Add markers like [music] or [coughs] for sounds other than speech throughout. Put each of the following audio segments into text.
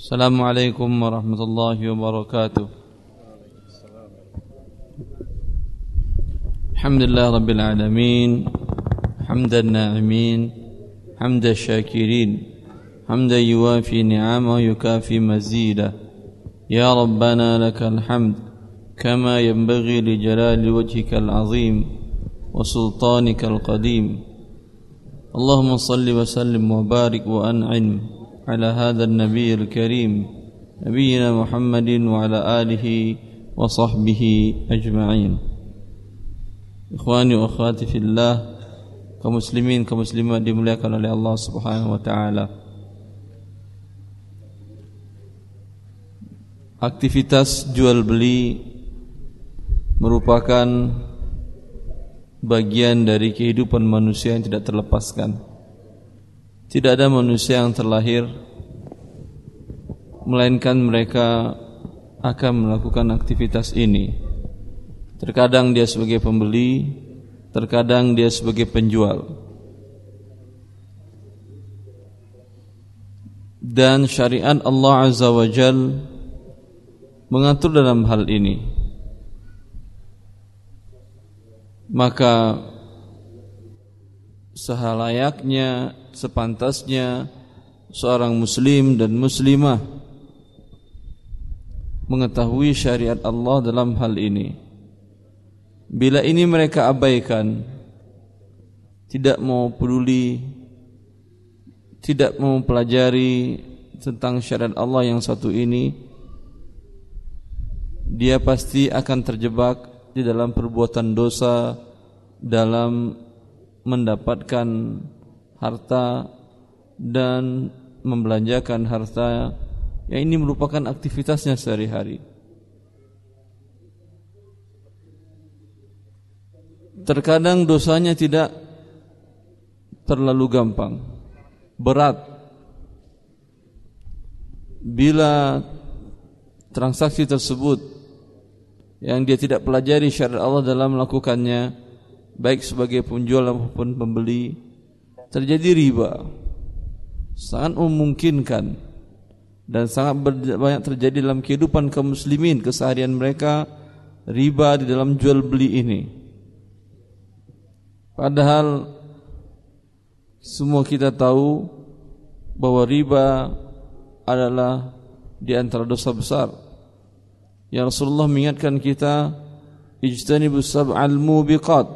السلام عليكم ورحمة الله وبركاته. الحمد لله رب العالمين حمد الناعمين حمد الشاكرين حمدا يوافي نعمه ويكافي مزيده. يا ربنا لك الحمد كما ينبغي لجلال وجهك العظيم وسلطانك القديم. اللهم صل وسلم وبارك وأنعم. على هذا النبي الكريم نبينا محمد وعلى آله وصحبه أجمعين إخواني وأخواتي في الله كمسلمين كمسلمات dimuliakan oleh Allah Subhanahu wa taala. Aktivitas jual beli merupakan bagian dari kehidupan manusia yang tidak terlepaskan. Tidak ada manusia yang terlahir melainkan mereka akan melakukan aktivitas ini. Terkadang dia sebagai pembeli, terkadang dia sebagai penjual. Dan syariat Allah Azza wa Jal mengatur dalam hal ini. maka sehalayaknya sepantasnya seorang muslim dan muslimah mengetahui syariat Allah dalam hal ini. Bila ini mereka abaikan tidak mau peduli tidak mau pelajari tentang syariat Allah yang satu ini dia pasti akan terjebak di dalam perbuatan dosa dalam mendapatkan harta dan membelanjakan harta yang ini merupakan aktivitasnya sehari-hari. Terkadang dosanya tidak terlalu gampang, berat. Bila transaksi tersebut yang dia tidak pelajari syariat Allah dalam melakukannya baik sebagai penjual maupun pembeli terjadi riba sangat memungkinkan dan sangat banyak terjadi dalam kehidupan kaum muslimin keseharian mereka riba di dalam jual beli ini. Padahal semua kita tahu bahwa riba adalah di antara dosa besar. Ya Rasulullah mengingatkan kita Ijtanibus sab'al mubiqat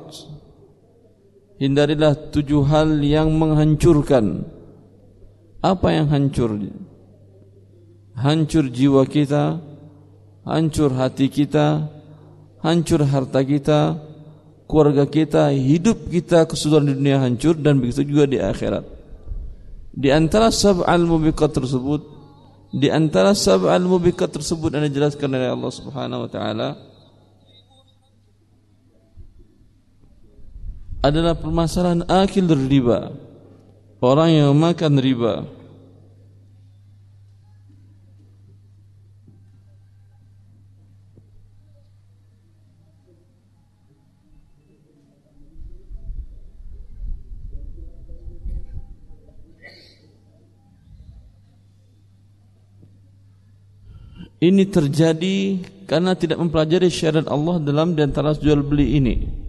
Hindarilah tujuh hal yang menghancurkan Apa yang hancur? Hancur jiwa kita Hancur hati kita Hancur harta kita Keluarga kita Hidup kita keseluruhan di dunia hancur Dan begitu juga di akhirat Di antara sab'al mubiqat tersebut di antara sab'al mubikat tersebut yang dijelaskan oleh Allah Subhanahu wa taala adalah permasalahan akil riba. Orang yang makan riba Ini terjadi karena tidak mempelajari syariat Allah dalam di antara jual beli ini.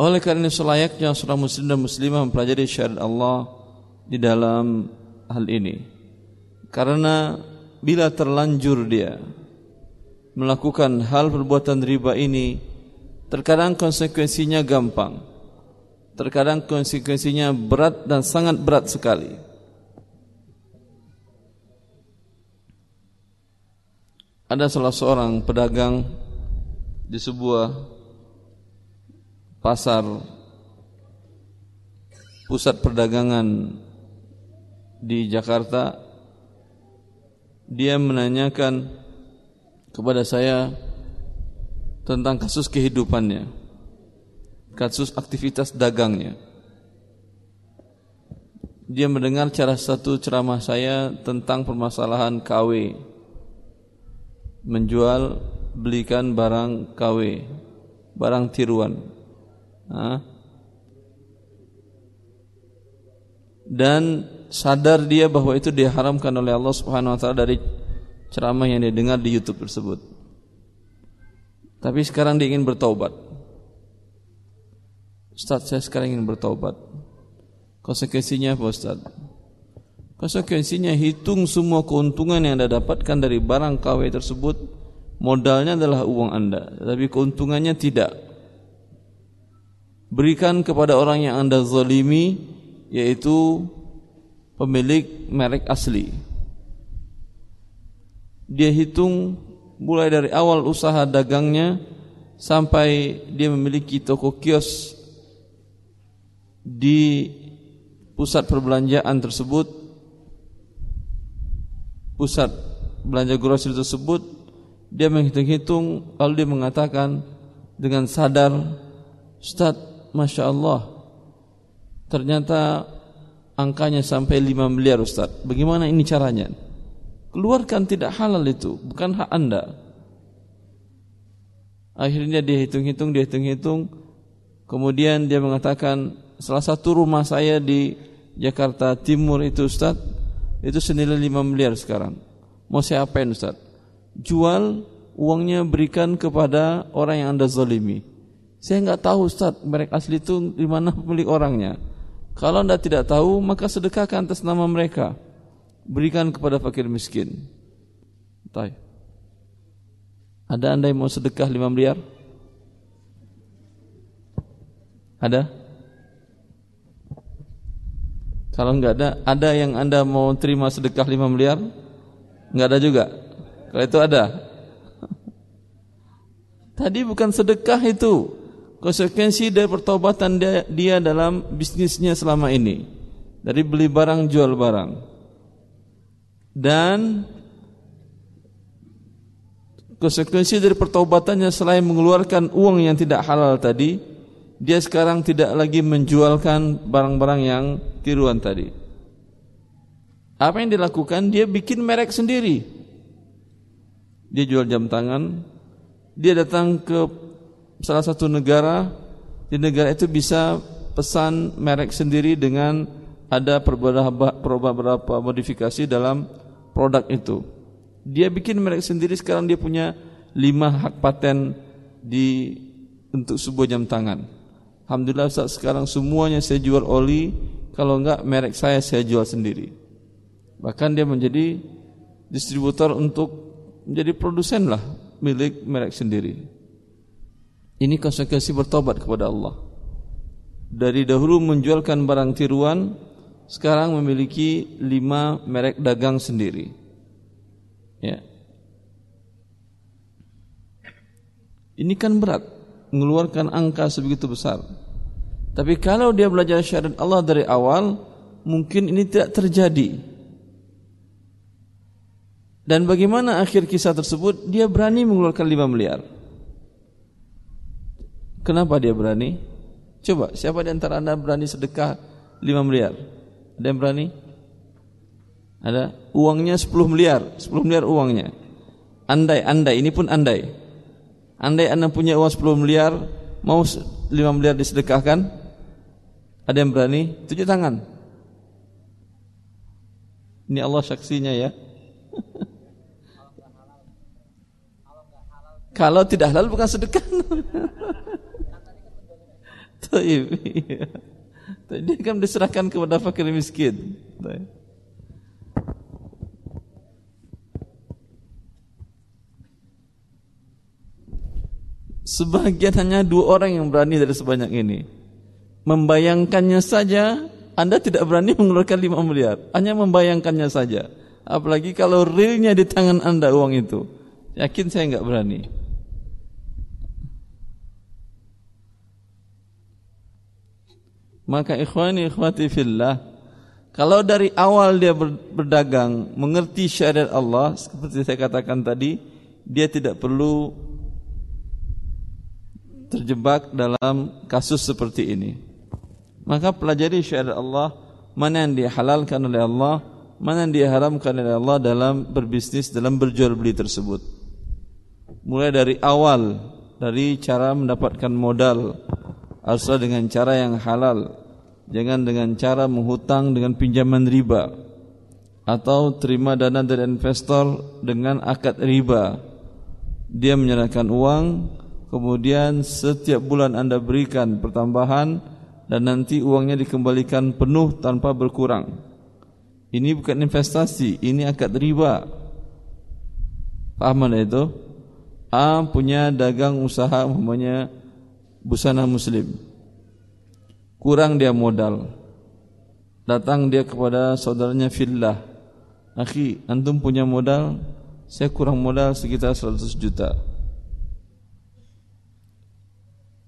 Oleh karena selayaknya seorang muslim dan muslimah mempelajari syariat Allah di dalam hal ini. Karena bila terlanjur dia melakukan hal perbuatan riba ini, terkadang konsekuensinya gampang. Terkadang konsekuensinya berat dan sangat berat sekali. ada salah seorang pedagang di sebuah pasar pusat perdagangan di Jakarta dia menanyakan kepada saya tentang kasus kehidupannya kasus aktivitas dagangnya dia mendengar cara satu ceramah saya tentang permasalahan KW menjual belikan barang KW, barang tiruan. Dan sadar dia bahwa itu diharamkan oleh Allah Subhanahu wa taala dari ceramah yang dia dengar di YouTube tersebut. Tapi sekarang dia ingin bertobat. Ustaz, saya sekarang ingin bertobat. Konsekuensinya apa Ustaz? Konsekuensinya hitung semua keuntungan yang Anda dapatkan dari barang KW tersebut. Modalnya adalah uang Anda, tapi keuntungannya tidak. Berikan kepada orang yang Anda zalimi yaitu pemilik merek asli. Dia hitung mulai dari awal usaha dagangnya sampai dia memiliki toko kios di pusat perbelanjaan tersebut pusat belanja grosir tersebut dia menghitung-hitung lalu dia mengatakan dengan sadar Ustaz Masya Allah ternyata angkanya sampai 5 miliar Ustaz bagaimana ini caranya keluarkan tidak halal itu bukan hak anda akhirnya dia hitung-hitung dia hitung-hitung kemudian dia mengatakan salah satu rumah saya di Jakarta Timur itu Ustaz itu senilai 5 miliar sekarang. Mau saya apain Ustaz? Jual uangnya berikan kepada orang yang Anda zalimi. Saya enggak tahu Ustaz, merek asli itu di mana pemilik orangnya. Kalau Anda tidak tahu, maka sedekahkan atas nama mereka. Berikan kepada fakir miskin. Tai. Ada Anda yang mau sedekah 5 miliar? Ada? Kalau enggak ada, ada yang Anda mau terima sedekah 5 miliar? Enggak ada juga. Kalau itu ada. [laughs] Tadi bukan sedekah itu. Konsekuensi dari pertobatan dia, dia dalam bisnisnya selama ini. Dari beli barang jual barang. Dan konsekuensi dari pertobatannya selain mengeluarkan uang yang tidak halal tadi, dia sekarang tidak lagi menjualkan barang-barang yang tiruan tadi. Apa yang dilakukan? Dia bikin merek sendiri. Dia jual jam tangan. Dia datang ke salah satu negara. Di negara itu bisa pesan merek sendiri dengan ada beberapa modifikasi dalam produk itu. Dia bikin merek sendiri. Sekarang dia punya lima hak paten di untuk sebuah jam tangan. Alhamdulillah Ustaz sekarang semuanya saya jual oli Kalau enggak merek saya saya jual sendiri Bahkan dia menjadi distributor untuk menjadi produsen lah milik merek sendiri Ini konsekuensi bertobat kepada Allah Dari dahulu menjualkan barang tiruan Sekarang memiliki lima merek dagang sendiri Ya Ini kan berat mengeluarkan angka sebegitu besar. Tapi kalau dia belajar syariat Allah dari awal, mungkin ini tidak terjadi. Dan bagaimana akhir kisah tersebut? Dia berani mengeluarkan 5 miliar. Kenapa dia berani? Coba, siapa di antara anda berani sedekah 5 miliar? Ada yang berani? Ada? Uangnya 10 miliar, 10 miliar uangnya. Andai, andai, ini pun andai. Andai anda punya uang 10 miliar, mau 5 miliar disedekahkan? Ada yang berani? Tunjuk tangan. Ini Allah saksinya ya. [laughs] Kalau tidak halal bukan sedekah. [laughs] Taib. Dia kan diserahkan kepada fakir miskin. Sebagian hanya dua orang yang berani dari sebanyak ini. Membayangkannya saja, Anda tidak berani mengeluarkan lima miliar. Hanya membayangkannya saja. Apalagi kalau realnya di tangan Anda uang itu. Yakin saya nggak berani. Maka ikhwani ikhwati fillah Kalau dari awal dia berdagang Mengerti syariat Allah Seperti saya katakan tadi Dia tidak perlu terjebak dalam kasus seperti ini. Maka pelajari syariat Allah, mana yang dihalalkan oleh Allah, mana yang diharamkan oleh Allah dalam berbisnis, dalam berjual beli tersebut. Mulai dari awal, dari cara mendapatkan modal, haruslah dengan cara yang halal. Jangan dengan cara menghutang dengan pinjaman riba atau terima dana dari investor dengan akad riba. Dia menyerahkan uang, kemudian setiap bulan Anda berikan pertambahan dan nanti uangnya dikembalikan penuh tanpa berkurang. Ini bukan investasi, ini akad riba. Paham itu? A punya dagang usaha umpamanya busana muslim. Kurang dia modal. Datang dia kepada saudaranya fillah. Akhi antum punya modal? Saya kurang modal sekitar 100 juta.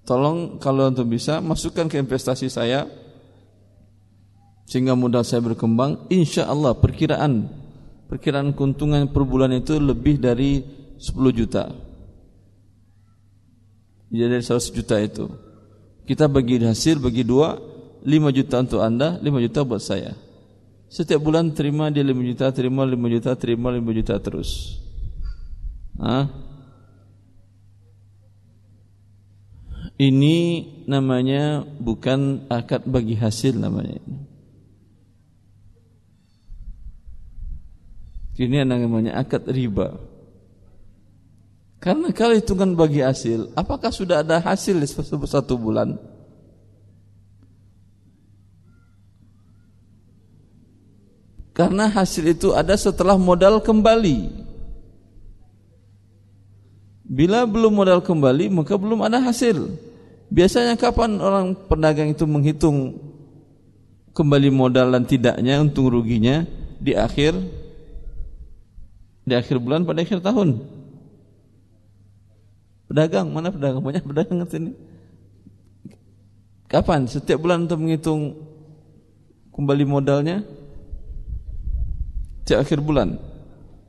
Tolong kalau antum bisa masukkan ke investasi saya. Sehingga modal saya berkembang. Insya Allah perkiraan perkiraan keuntungan per bulan itu lebih dari 10 juta jadi dari 100 juta itu kita bagi hasil bagi dua, lima juta untuk anda, lima juta buat saya. Setiap bulan terima dia lima juta, terima lima juta, terima lima juta terus. Hah? Ini namanya bukan akad bagi hasil namanya. Ini namanya akad riba. Karena kalau hitungan bagi hasil, apakah sudah ada hasil di satu bulan? Karena hasil itu ada setelah modal kembali. Bila belum modal kembali, maka belum ada hasil. Biasanya kapan orang pedagang itu menghitung kembali modal dan tidaknya, untung ruginya di akhir di akhir bulan pada akhir tahun. Pedagang, mana pedagang? Banyak pedagang sini. Kapan? Setiap bulan untuk menghitung kembali modalnya? Setiap akhir bulan.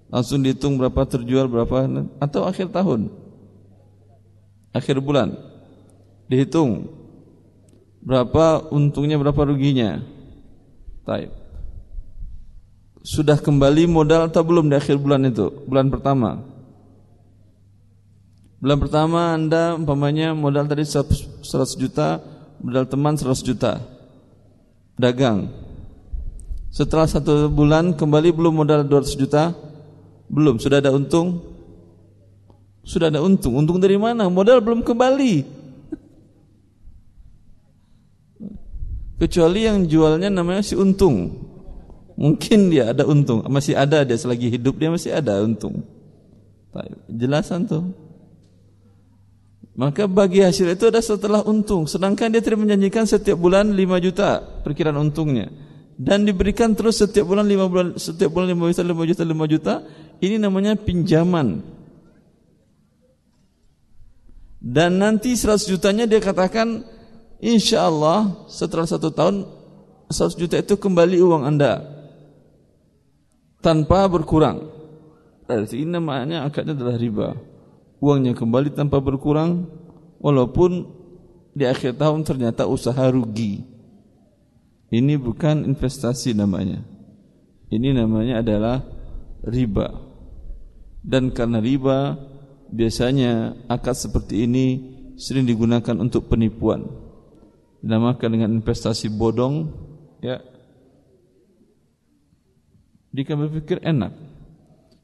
Langsung dihitung berapa terjual, berapa atau akhir tahun. Akhir bulan. Dihitung berapa untungnya, berapa ruginya. Taib. Sudah kembali modal atau belum di akhir bulan itu? Bulan pertama. Bulan pertama Anda umpamanya modal tadi 100 juta, modal teman 100 juta. Dagang. Setelah satu bulan kembali belum modal 200 juta? Belum, sudah ada untung? Sudah ada untung. Untung dari mana? Modal belum kembali. Kecuali yang jualnya namanya si untung. Mungkin dia ada untung, masih ada dia selagi hidup dia masih ada untung. Jelasan tuh. Maka bagi hasil itu ada setelah untung. Sedangkan dia tidak menjanjikan setiap bulan 5 juta perkiraan untungnya. Dan diberikan terus setiap bulan 5 bulan setiap bulan 5 juta 5 juta 5 juta. Ini namanya pinjaman. Dan nanti 100 jutanya dia katakan insya Allah setelah satu tahun 100 juta itu kembali uang anda tanpa berkurang. Ini namanya akadnya adalah riba uangnya kembali tanpa berkurang walaupun di akhir tahun ternyata usaha rugi. Ini bukan investasi namanya. Ini namanya adalah riba. Dan karena riba biasanya akad seperti ini sering digunakan untuk penipuan. Dinamakan dengan investasi bodong ya. Jika berpikir enak.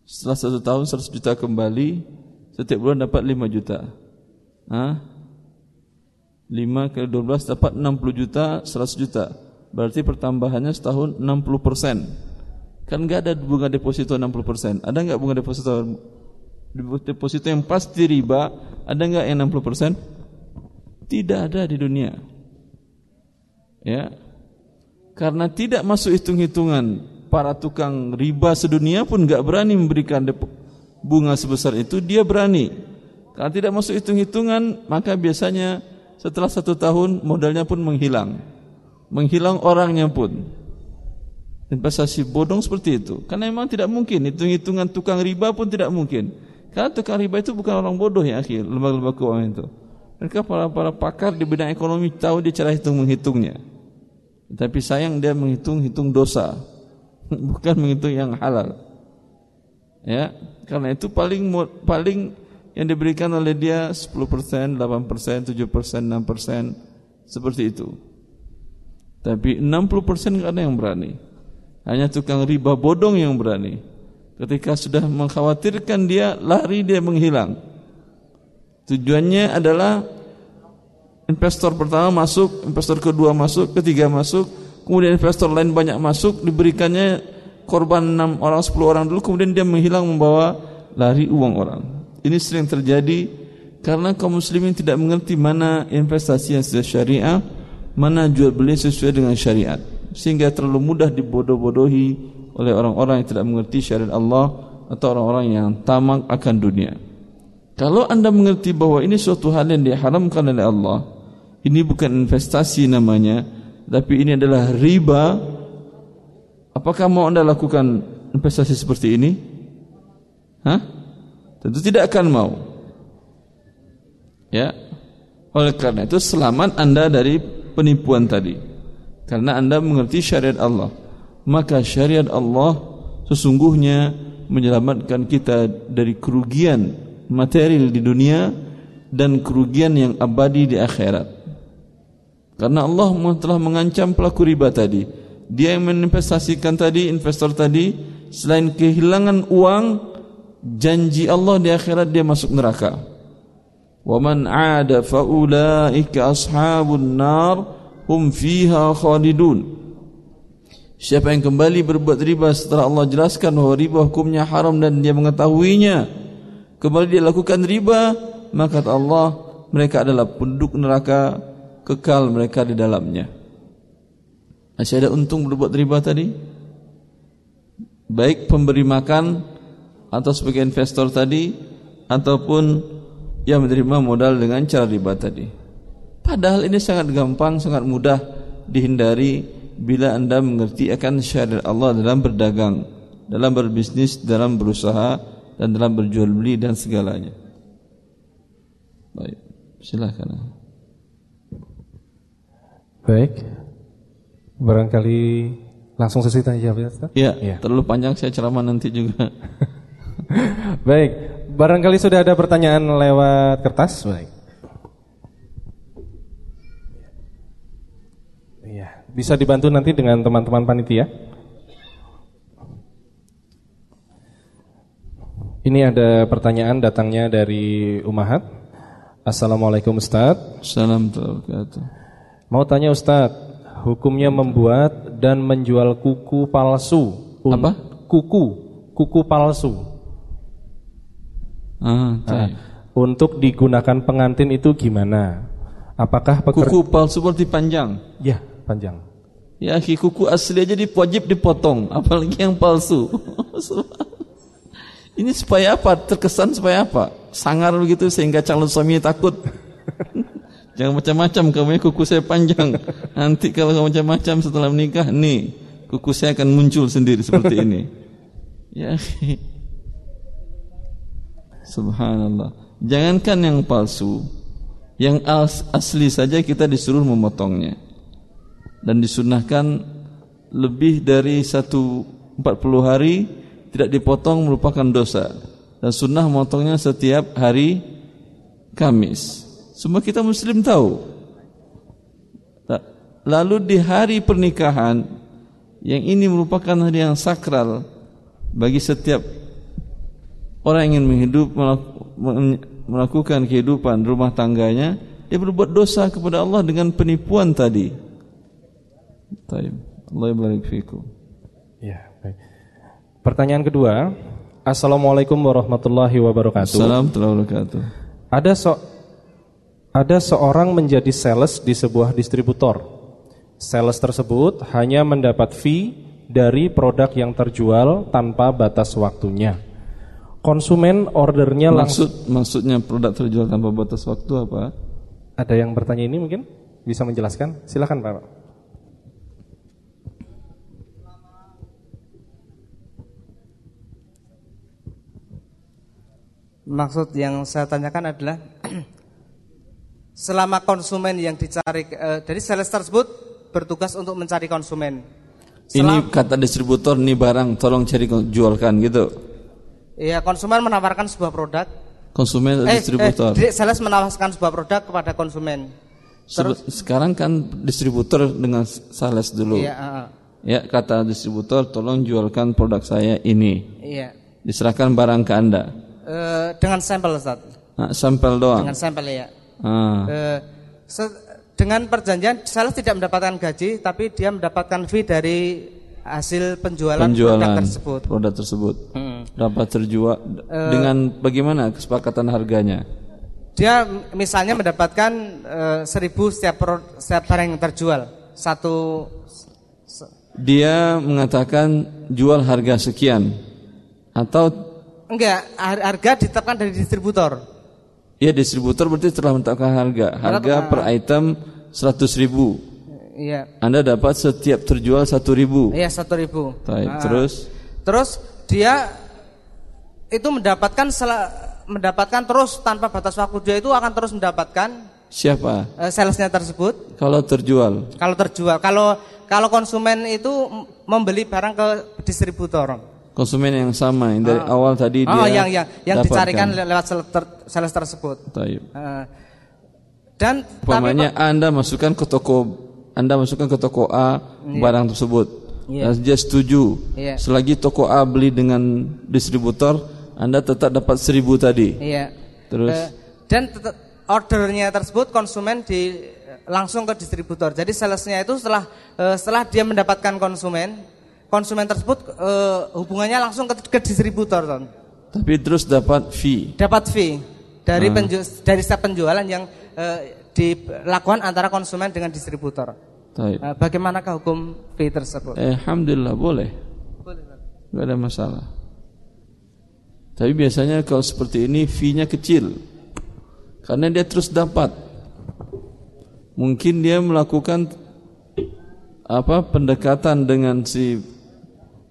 Setelah satu tahun 100 juta kembali setiap bulan dapat 5 juta. Ha? 5 kali 12 dapat 60 juta, 100 juta. Berarti pertambahannya setahun 60 persen. Kan enggak ada bunga deposito 60 persen. Ada enggak bunga deposito deposito yang pasti riba? Ada enggak yang 60 persen? Tidak ada di dunia. Ya, karena tidak masuk hitung-hitungan para tukang riba sedunia pun enggak berani memberikan deposito bunga sebesar itu dia berani. Kalau tidak masuk hitung-hitungan maka biasanya setelah satu tahun modalnya pun menghilang. Menghilang orangnya pun. Investasi bodong seperti itu. Karena memang tidak mungkin hitung-hitungan tukang riba pun tidak mungkin. Karena tukang riba itu bukan orang bodoh ya akhir lembaga-lembaga keuangan itu. Mereka para para pakar di bidang ekonomi tahu dia cara hitung menghitungnya. Tapi sayang dia menghitung hitung dosa, [laughs] bukan menghitung yang halal. Ya, karena itu paling paling yang diberikan oleh dia 10%, 8%, 7%, 6% seperti itu. Tapi 60% nggak ada yang berani. Hanya tukang riba bodong yang berani. Ketika sudah mengkhawatirkan dia, lari dia menghilang. Tujuannya adalah investor pertama masuk, investor kedua masuk, ketiga masuk, kemudian investor lain banyak masuk, diberikannya korban 6 orang, 10 orang dulu, kemudian dia menghilang membawa lari uang orang. Ini sering terjadi karena kaum muslimin tidak mengerti mana investasi yang sudah syariah, mana jual beli sesuai dengan syariat. Sehingga terlalu mudah dibodoh-bodohi oleh orang-orang yang tidak mengerti syariat Allah atau orang-orang yang tamak akan dunia. Kalau anda mengerti bahwa ini suatu hal yang diharamkan oleh Allah, ini bukan investasi namanya, tapi ini adalah riba. Apakah mau anda lakukan investasi seperti ini? Hah? Tentu tidak akan mau. Ya. Oleh karena itu selamat anda dari penipuan tadi. Karena anda mengerti syariat Allah. Maka syariat Allah sesungguhnya menyelamatkan kita dari kerugian material di dunia dan kerugian yang abadi di akhirat. Karena Allah telah mengancam pelaku riba tadi dia yang meninvestasikan tadi, investor tadi, selain kehilangan uang, janji Allah di akhirat dia masuk neraka. Wa man 'ada fa ashabun nar hum fiha khalidun. Siapa yang kembali berbuat riba setelah Allah jelaskan bahwa riba hukumnya haram dan dia mengetahuinya, kembali dia lakukan riba, maka Allah mereka adalah penduduk neraka kekal mereka di dalamnya masih ada untung berbuat riba tadi baik pemberi makan atau sebagai investor tadi ataupun yang menerima modal dengan cara riba tadi padahal ini sangat gampang sangat mudah dihindari bila anda mengerti akan syariat Allah dalam berdagang dalam berbisnis dalam berusaha dan dalam berjual beli dan segalanya. Baik, silakan. Baik. Barangkali langsung sesi tanya jawab ya, Ustaz? Ya, ya, terlalu panjang saya ceramah nanti juga. [laughs] Baik, barangkali sudah ada pertanyaan lewat kertas. Baik. Iya, bisa dibantu nanti dengan teman-teman panitia. Ini ada pertanyaan datangnya dari Umahat. Assalamualaikum Ustaz. Assalamualaikum Mau tanya Ustaz, hukumnya membuat dan menjual kuku palsu. Apa? Kuku, kuku palsu. Ah, nah, untuk digunakan pengantin itu gimana? Apakah kuku palsu seperti panjang? Ya, panjang. Ya, kuku asli aja wajib dipotong, apalagi yang palsu. [laughs] Ini supaya apa? Terkesan supaya apa? Sangar begitu sehingga calon suami takut. [laughs] Jangan macam-macam kamu ya kuku saya panjang. Nanti kalau kamu macam-macam setelah menikah, nih kuku saya akan muncul sendiri seperti ini. Ya. Subhanallah. Jangankan yang palsu, yang asli saja kita disuruh memotongnya. Dan disunahkan lebih dari satu empat puluh hari tidak dipotong merupakan dosa dan sunnah memotongnya setiap hari Kamis. Semua kita muslim tahu. Lalu di hari pernikahan yang ini merupakan hari yang sakral bagi setiap orang yang ingin menghidup melakukan kehidupan rumah tangganya dia berbuat dosa kepada Allah dengan penipuan tadi. Taib. Allah barik fikum. Ya, baik. Pertanyaan kedua, Assalamualaikum warahmatullahi wabarakatuh. Assalamualaikum warahmatullahi wabarakatuh. Ada so ada seorang menjadi sales di sebuah distributor. Sales tersebut hanya mendapat fee dari produk yang terjual tanpa batas waktunya. Konsumen ordernya Maksud, langsung maksudnya produk terjual tanpa batas waktu apa? Ada yang bertanya ini mungkin bisa menjelaskan? Silakan Pak. Maksud yang saya tanyakan adalah selama konsumen yang dicari uh, dari sales tersebut bertugas untuk mencari konsumen. Selam, ini kata distributor ini barang tolong cari jualkan gitu. Iya, konsumen menawarkan sebuah produk. Konsumen atau eh, distributor? Eh, sales menawarkan sebuah produk kepada konsumen. Sebe- sekarang kan distributor dengan sales dulu. Iya, heeh. Ya, kata distributor, tolong jualkan produk saya ini. iya. Diserahkan barang ke Anda. Eh, dengan sampel Ustaz. Nah, sampel doang. Dengan sampel ya. Eh, se- dengan perjanjian sales tidak mendapatkan gaji tapi dia mendapatkan fee dari hasil penjualan, penjualan produk tersebut. produk tersebut. Hmm. Berapa terjual dengan bagaimana kesepakatan harganya? Dia misalnya mendapatkan eh, seribu setiap pro- setiap barang yang terjual satu Dia mengatakan jual harga sekian atau enggak har- harga ditetapkan dari distributor. Ya distributor berarti telah menetapkan harga. Harga per item 100 ribu. Iya, Anda dapat setiap terjual 1 ribu. iya satu ribu. Baik, Ah. terus Terus dia itu mendapatkan sel- mendapatkan terus tanpa batas waktu dia itu akan terus mendapatkan siapa? eh, salesnya tersebut Kalau terjual kalau terjual. Kalau kalau konsumen itu membeli barang ke distributor. Konsumen yang sama yang dari awal tadi dia Oh, yang yang yang dapatkan. dicarikan le- lewat sales tersebut. Taib. Eh, dan Umpamanya Anda masukkan ke toko Anda masukkan ke toko A barang tersebut. Iya. Dan dia setuju. Iya. Selagi toko A beli dengan distributor, Anda tetap dapat seribu tadi. iya. Terus Eh, dan ordernya tersebut konsumen di langsung ke distributor. Jadi salesnya itu setelah eh, setelah dia mendapatkan konsumen, konsumen tersebut eh, hubungannya langsung ke, ke distributor, Ton. tapi terus dapat fee. Dapat fee dari penju- dari setiap penjualan yang eh, dilakukan antara konsumen dengan distributor. Taib. Eh, bagaimanakah hukum fee tersebut? Eh, Alhamdulillah boleh. Gak ada masalah. Tapi biasanya kalau seperti ini fee-nya kecil. Karena dia terus dapat. Mungkin dia melakukan apa pendekatan dengan si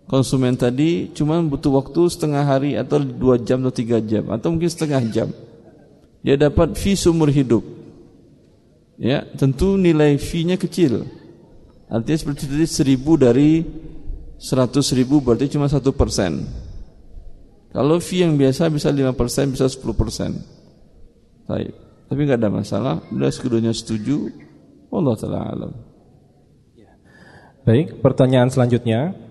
konsumen tadi cuma butuh waktu setengah hari atau dua jam atau tiga jam atau mungkin setengah jam. Dia dapat fee seumur hidup. Ya, tentu nilai fee-nya kecil. Artinya seperti tadi seribu dari seratus ribu berarti cuma satu persen. Kalau fee yang biasa bisa lima persen, bisa sepuluh persen. Baik. Tapi nggak ada masalah. Bila keduanya setuju, Allah taala alam. Baik, pertanyaan selanjutnya.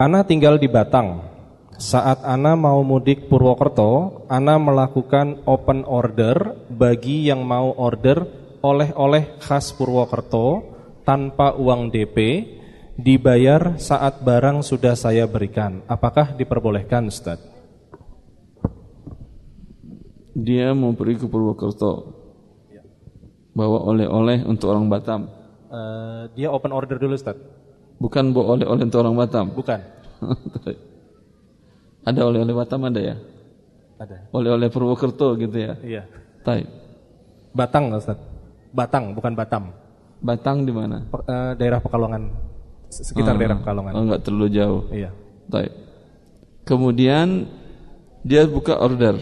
Ana tinggal di Batang. Saat Ana mau mudik Purwokerto, Ana melakukan open order bagi yang mau order oleh-oleh khas Purwokerto tanpa uang DP, dibayar saat barang sudah saya berikan. Apakah diperbolehkan, Ustaz? Dia mau pergi ke Purwokerto, bawa oleh-oleh untuk orang Batam. Eh, dia open order dulu, Ustaz. Bukan bawa oleh-oleh untuk orang Batam. Bukan. [laughs] ada oleh-oleh Batam ada ya? Ada. Oleh-oleh Purwokerto gitu ya? Iya. Taib. Batang, Ustaz. Batang, bukan Batam. Batang di mana? Pe- eh, daerah Pekalongan. Sekitar daerah Pekalongan. Oh, enggak terlalu jauh. Iya. Baik. Kemudian dia buka order.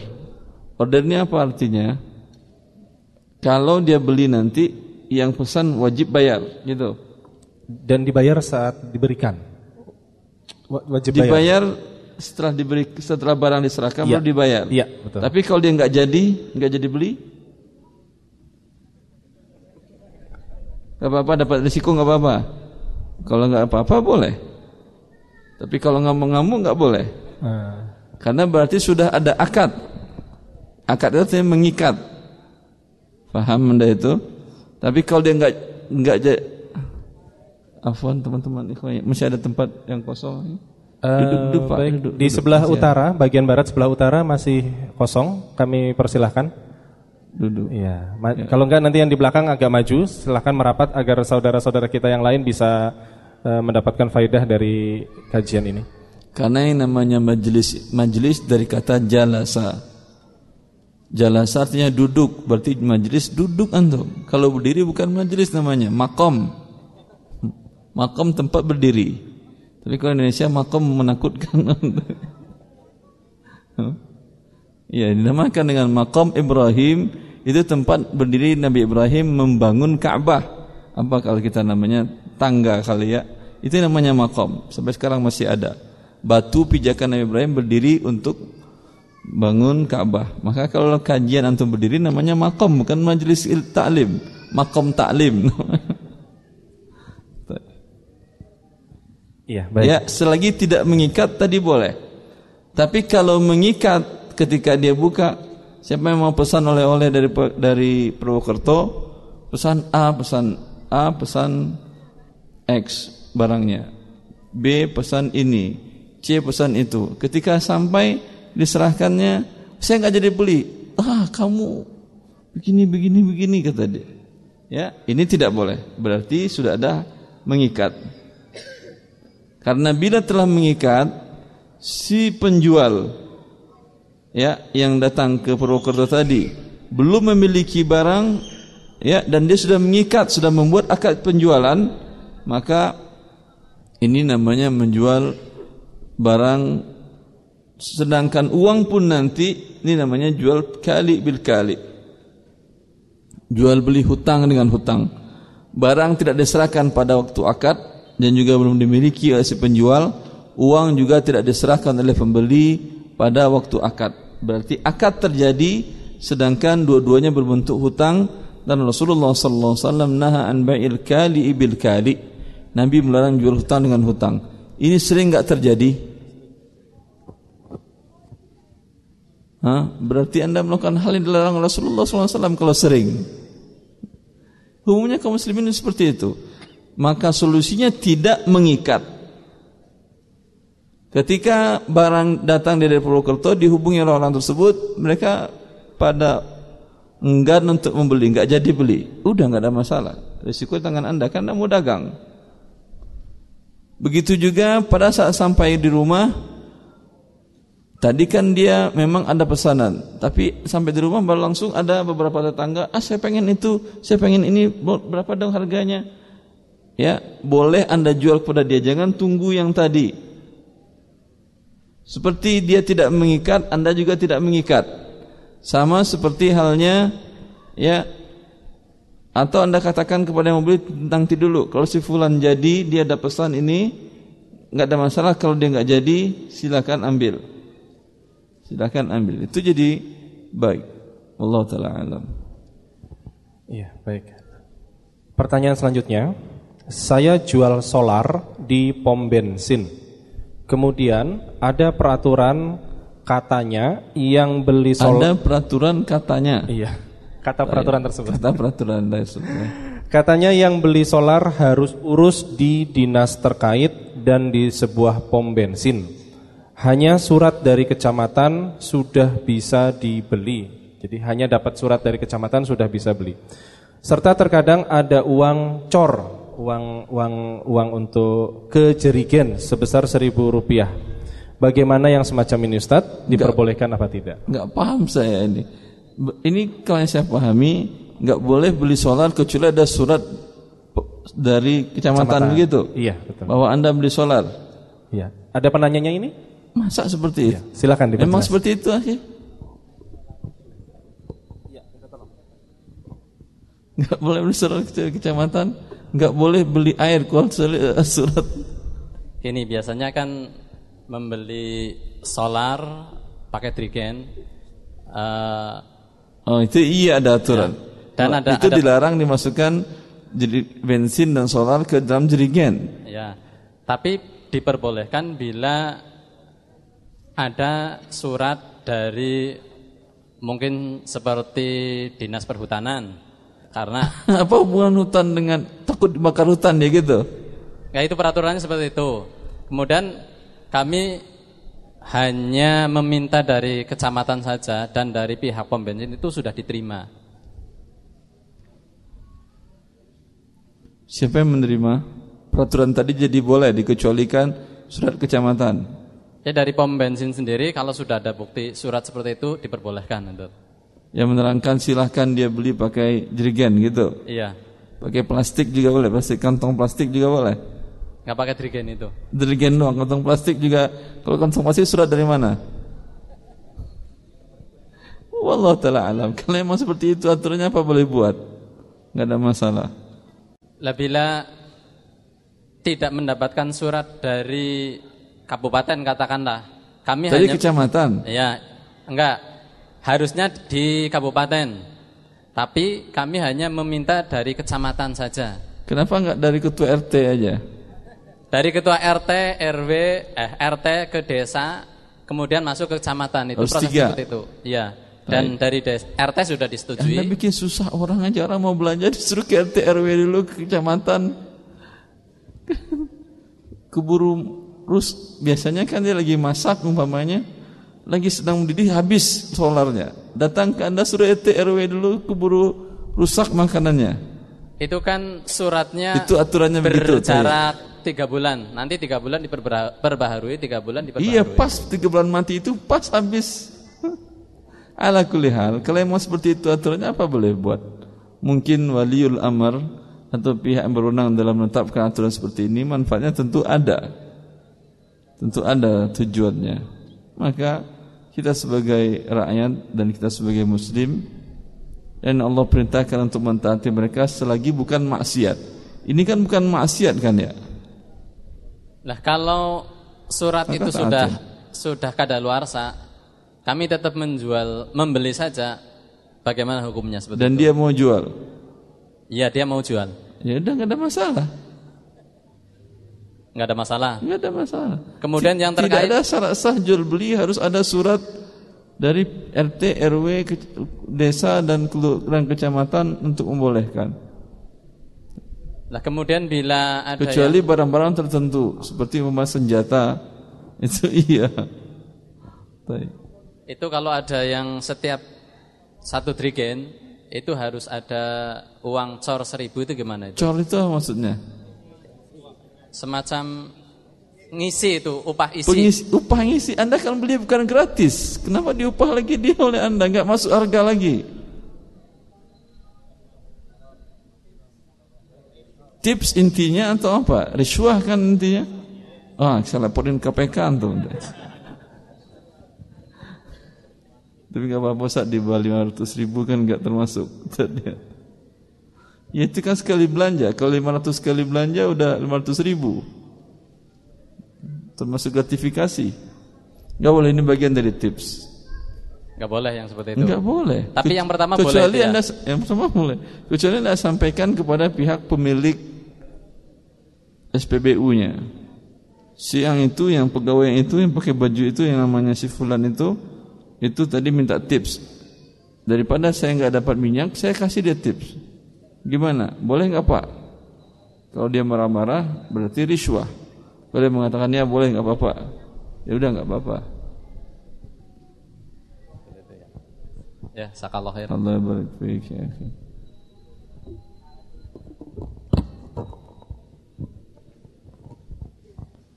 Ordernya apa artinya? Kalau dia beli nanti yang pesan wajib bayar, gitu. Dan dibayar saat diberikan. Wa- Wajib bayar. Dibayar setelah diberi setelah barang diserahkan Iya. baru dibayar. Iya, betul. Tapi kalau dia nggak jadi, nggak jadi beli, nggak apa-apa dapat risiko nggak apa-apa. Kalau nggak apa-apa boleh. Tapi kalau ngamuk-ngamuk nggak boleh. Ah. Karena berarti sudah ada akad. Akad itu artinya mengikat. Paham Anda itu? Tapi kalau dia enggak ja- Afwan teman-teman ikhwan, masih ada tempat yang kosong. Eh, Duduk, duduk, Pak. baik. Duduk, di duduk. sebelah Masih utara, bagian barat sebelah utara masih kosong. Kami persilahkan. Duduk. Iya. Ma- Kalau enggak nanti yang di belakang agak maju, silahkan merapat agar saudara-saudara kita yang lain bisa eh, mendapatkan faidah dari kajian ini. Karena yang namanya majelis majelis dari kata jalasa. Jalasa artinya duduk, berarti majelis duduk antum. Kalau berdiri bukan majelis namanya, makom. Makom tempat berdiri. Tapi kalau Indonesia makom menakutkan. [laughs] Ya, dinamakan dengan makom Ibrahim itu tempat berdiri Nabi Ibrahim membangun Ka'bah. Apa kalau kita namanya tangga kali ya? Itu namanya makom. Sampai sekarang masih ada. Batu pijakan Nabi Ibrahim berdiri untuk bangun Ka'bah. Maka kalau kajian antum berdiri namanya makom bukan majelis ta'lim. makom [laughs] taklim. Iya, baik. Ya, selagi tidak mengikat tadi boleh. Tapi kalau mengikat ketika dia buka, siapa yang mau pesan oleh-oleh dari dari Purwokerto, pesan A, pesan A, pesan X barangnya. B pesan ini, C pesan itu. Ketika sampai diserahkannya, saya nggak jadi beli. Ah, kamu begini begini begini kata dia. Ya, ini tidak boleh. Berarti sudah ada mengikat. Karena bila telah mengikat si penjual ya yang datang ke Purwokerto tadi belum memiliki barang ya dan dia sudah mengikat sudah membuat akad penjualan maka ini namanya menjual barang. Sedangkan uang pun nanti ini namanya jual kali bil kali. Jual beli hutang dengan hutang. Barang tidak diserahkan pada waktu akad dan juga belum dimiliki oleh si penjual, uang juga tidak diserahkan oleh pembeli pada waktu akad. Berarti akad terjadi sedangkan dua-duanya berbentuk hutang dan Rasulullah sallallahu alaihi wasallam naha an bai'il kali ibil kali. Nabi melarang jual hutang dengan hutang. Ini sering enggak terjadi? Hah? Berarti anda melakukan hal yang dilarang Rasulullah SAW kalau sering. Umumnya kaum muslimin seperti itu maka solusinya tidak mengikat. Ketika barang datang dari Purwokerto dihubungi oleh orang tersebut, mereka pada enggan untuk membeli, enggak jadi beli. Udah enggak ada masalah. Risiko tangan Anda karena mau dagang. Begitu juga pada saat sampai di rumah Tadi kan dia memang ada pesanan, tapi sampai di rumah baru langsung ada beberapa tetangga, ah saya pengen itu, saya pengen ini, berapa dong harganya? Ya boleh anda jual kepada dia. Jangan tunggu yang tadi. Seperti dia tidak mengikat anda juga tidak mengikat. Sama seperti halnya ya atau anda katakan kepada yang membeli nanti dulu. Kalau si fulan jadi dia ada pesan ini nggak ada masalah. Kalau dia nggak jadi silakan ambil. Silakan ambil. Itu jadi baik. Allah taala alam. Iya baik. Pertanyaan selanjutnya saya jual solar di pom bensin. Kemudian ada peraturan katanya yang beli solar. Ada peraturan katanya. Iya. Kata peraturan tersebut. Kata peraturan tersebut. Katanya yang beli solar harus urus di dinas terkait dan di sebuah pom bensin. Hanya surat dari kecamatan sudah bisa dibeli. Jadi hanya dapat surat dari kecamatan sudah bisa beli. Serta terkadang ada uang cor uang uang uang untuk kejerigen sebesar seribu rupiah. Bagaimana yang semacam ini Ustaz? Diperbolehkan apa tidak? Enggak paham saya ini. Ini kalau yang saya pahami enggak boleh beli solar kecuali ada surat dari kecamatan, kecamatan. begitu. Iya, betul. Bahwa Anda beli solar. Iya. Ada penanyanya ini? Masa seperti iya. itu? Silakan dibaca. Memang seperti itu akhir. Enggak boleh beli surat kecamatan nggak boleh beli air kalau surat. Ini biasanya kan membeli solar pakai trigen. Uh, oh itu iya ada aturan. Ya. Dan oh, ada itu ada, dilarang dimasukkan jadi bensin dan solar ke dalam jerigen. Ya, tapi diperbolehkan bila ada surat dari mungkin seperti dinas perhutanan karena [laughs] apa hubungan hutan dengan takut dibakar hutan ya gitu? Ya itu peraturannya seperti itu. Kemudian kami hanya meminta dari kecamatan saja dan dari pihak pom bensin itu sudah diterima. Siapa yang menerima? Peraturan tadi jadi boleh dikecualikan surat kecamatan. Ya dari pom bensin sendiri kalau sudah ada bukti surat seperti itu diperbolehkan untuk yang menerangkan silahkan dia beli pakai jerigen gitu. Iya. Pakai plastik juga boleh, plastik kantong plastik juga boleh. Gak pakai jerigen itu. Jerigen doang, kantong plastik juga. Kalau kantong plastik surat dari mana? Wallah taala alam. Kalau emang seperti itu aturannya apa boleh buat? Gak ada masalah. Bila tidak mendapatkan surat dari kabupaten katakanlah, kami dari hanya kecamatan. Ya, enggak harusnya di kabupaten. Tapi kami hanya meminta dari kecamatan saja. Kenapa nggak dari ketua RT aja? Dari ketua RT, RW, eh RT ke desa, kemudian masuk ke kecamatan itu Harus proses tiga. seperti itu. Iya. Dan dari des, RT sudah Anda disetujui. bikin susah orang aja orang mau belanja disuruh ke RT RW dulu ke kecamatan. [laughs] Keburu rus biasanya kan dia lagi masak umpamanya lagi sedang mendidih habis solarnya. Datang ke Anda suruh RT RW dulu keburu rusak makanannya. Itu kan suratnya Itu aturannya begitu, berjarak tiga bulan. Nanti tiga bulan diperbaharui, tiga bulan diperbaharui. Iya pas tiga bulan mati itu pas habis. [laughs] Ala kulli hal, kalau mau seperti itu aturannya apa boleh buat? Mungkin waliul amr atau pihak yang berwenang dalam menetapkan aturan seperti ini manfaatnya tentu ada. Tentu ada tujuannya. Maka kita sebagai rakyat dan kita sebagai muslim dan Allah perintahkan untuk mentaati mereka selagi bukan maksiat. Ini kan bukan maksiat kan ya? Nah kalau surat Maka itu taati. sudah sudah kadaluarsa, kami tetap menjual, membeli saja. Bagaimana hukumnya seperti Dan itu? dia mau jual. Iya dia mau jual, Ya udah nggak ada masalah. Nggak ada masalah. Enggak ada masalah. Kemudian yang Tidak terkait ada syarat sah jual beli harus ada surat dari RT, RW, desa dan kelu- dan kecamatan untuk membolehkan. Nah kemudian bila ada Kecuali barang-barang tertentu seperti umpama senjata [laughs] itu iya. Baik. yang, itu kalau ada yang setiap satu drigen itu harus ada uang cor seribu itu gimana itu? Cor itu maksudnya? Semacam ngisi itu upah isi. Pengisi, upah ngisi. Anda kan beli bukan gratis. Kenapa diupah lagi dia oleh Anda? Enggak masuk harga lagi. Tips intinya atau apa? Riswah kan intinya? Ah, saya laporin KPK antum. Tapi nggak apa-apa Ustaz di bawah 500 ribu kan nggak termasuk. Ya itu kan sekali belanja. Kalau 500 sekali belanja udah 500 ribu. Termasuk gratifikasi. Nggak boleh ini bagian dari tips. Nggak boleh yang seperti itu. Enggak boleh. Tapi yang pertama boleh Kecuali itu ya? Anda yang pertama boleh. Kecuali Anda sampaikan kepada pihak pemilik SPBU-nya. Si yang itu, yang pegawai yang itu, yang pakai baju itu, yang namanya si fulan itu, itu tadi minta tips. Daripada saya nggak dapat minyak, saya kasih dia tips. Gimana? Boleh nggak Pak? Kalau dia marah-marah, berarti riswah. Dia mengatakan ya boleh nggak apa-apa, ya udah nggak apa-apa. Ya, sakallah khair. Allah barik fiik ya.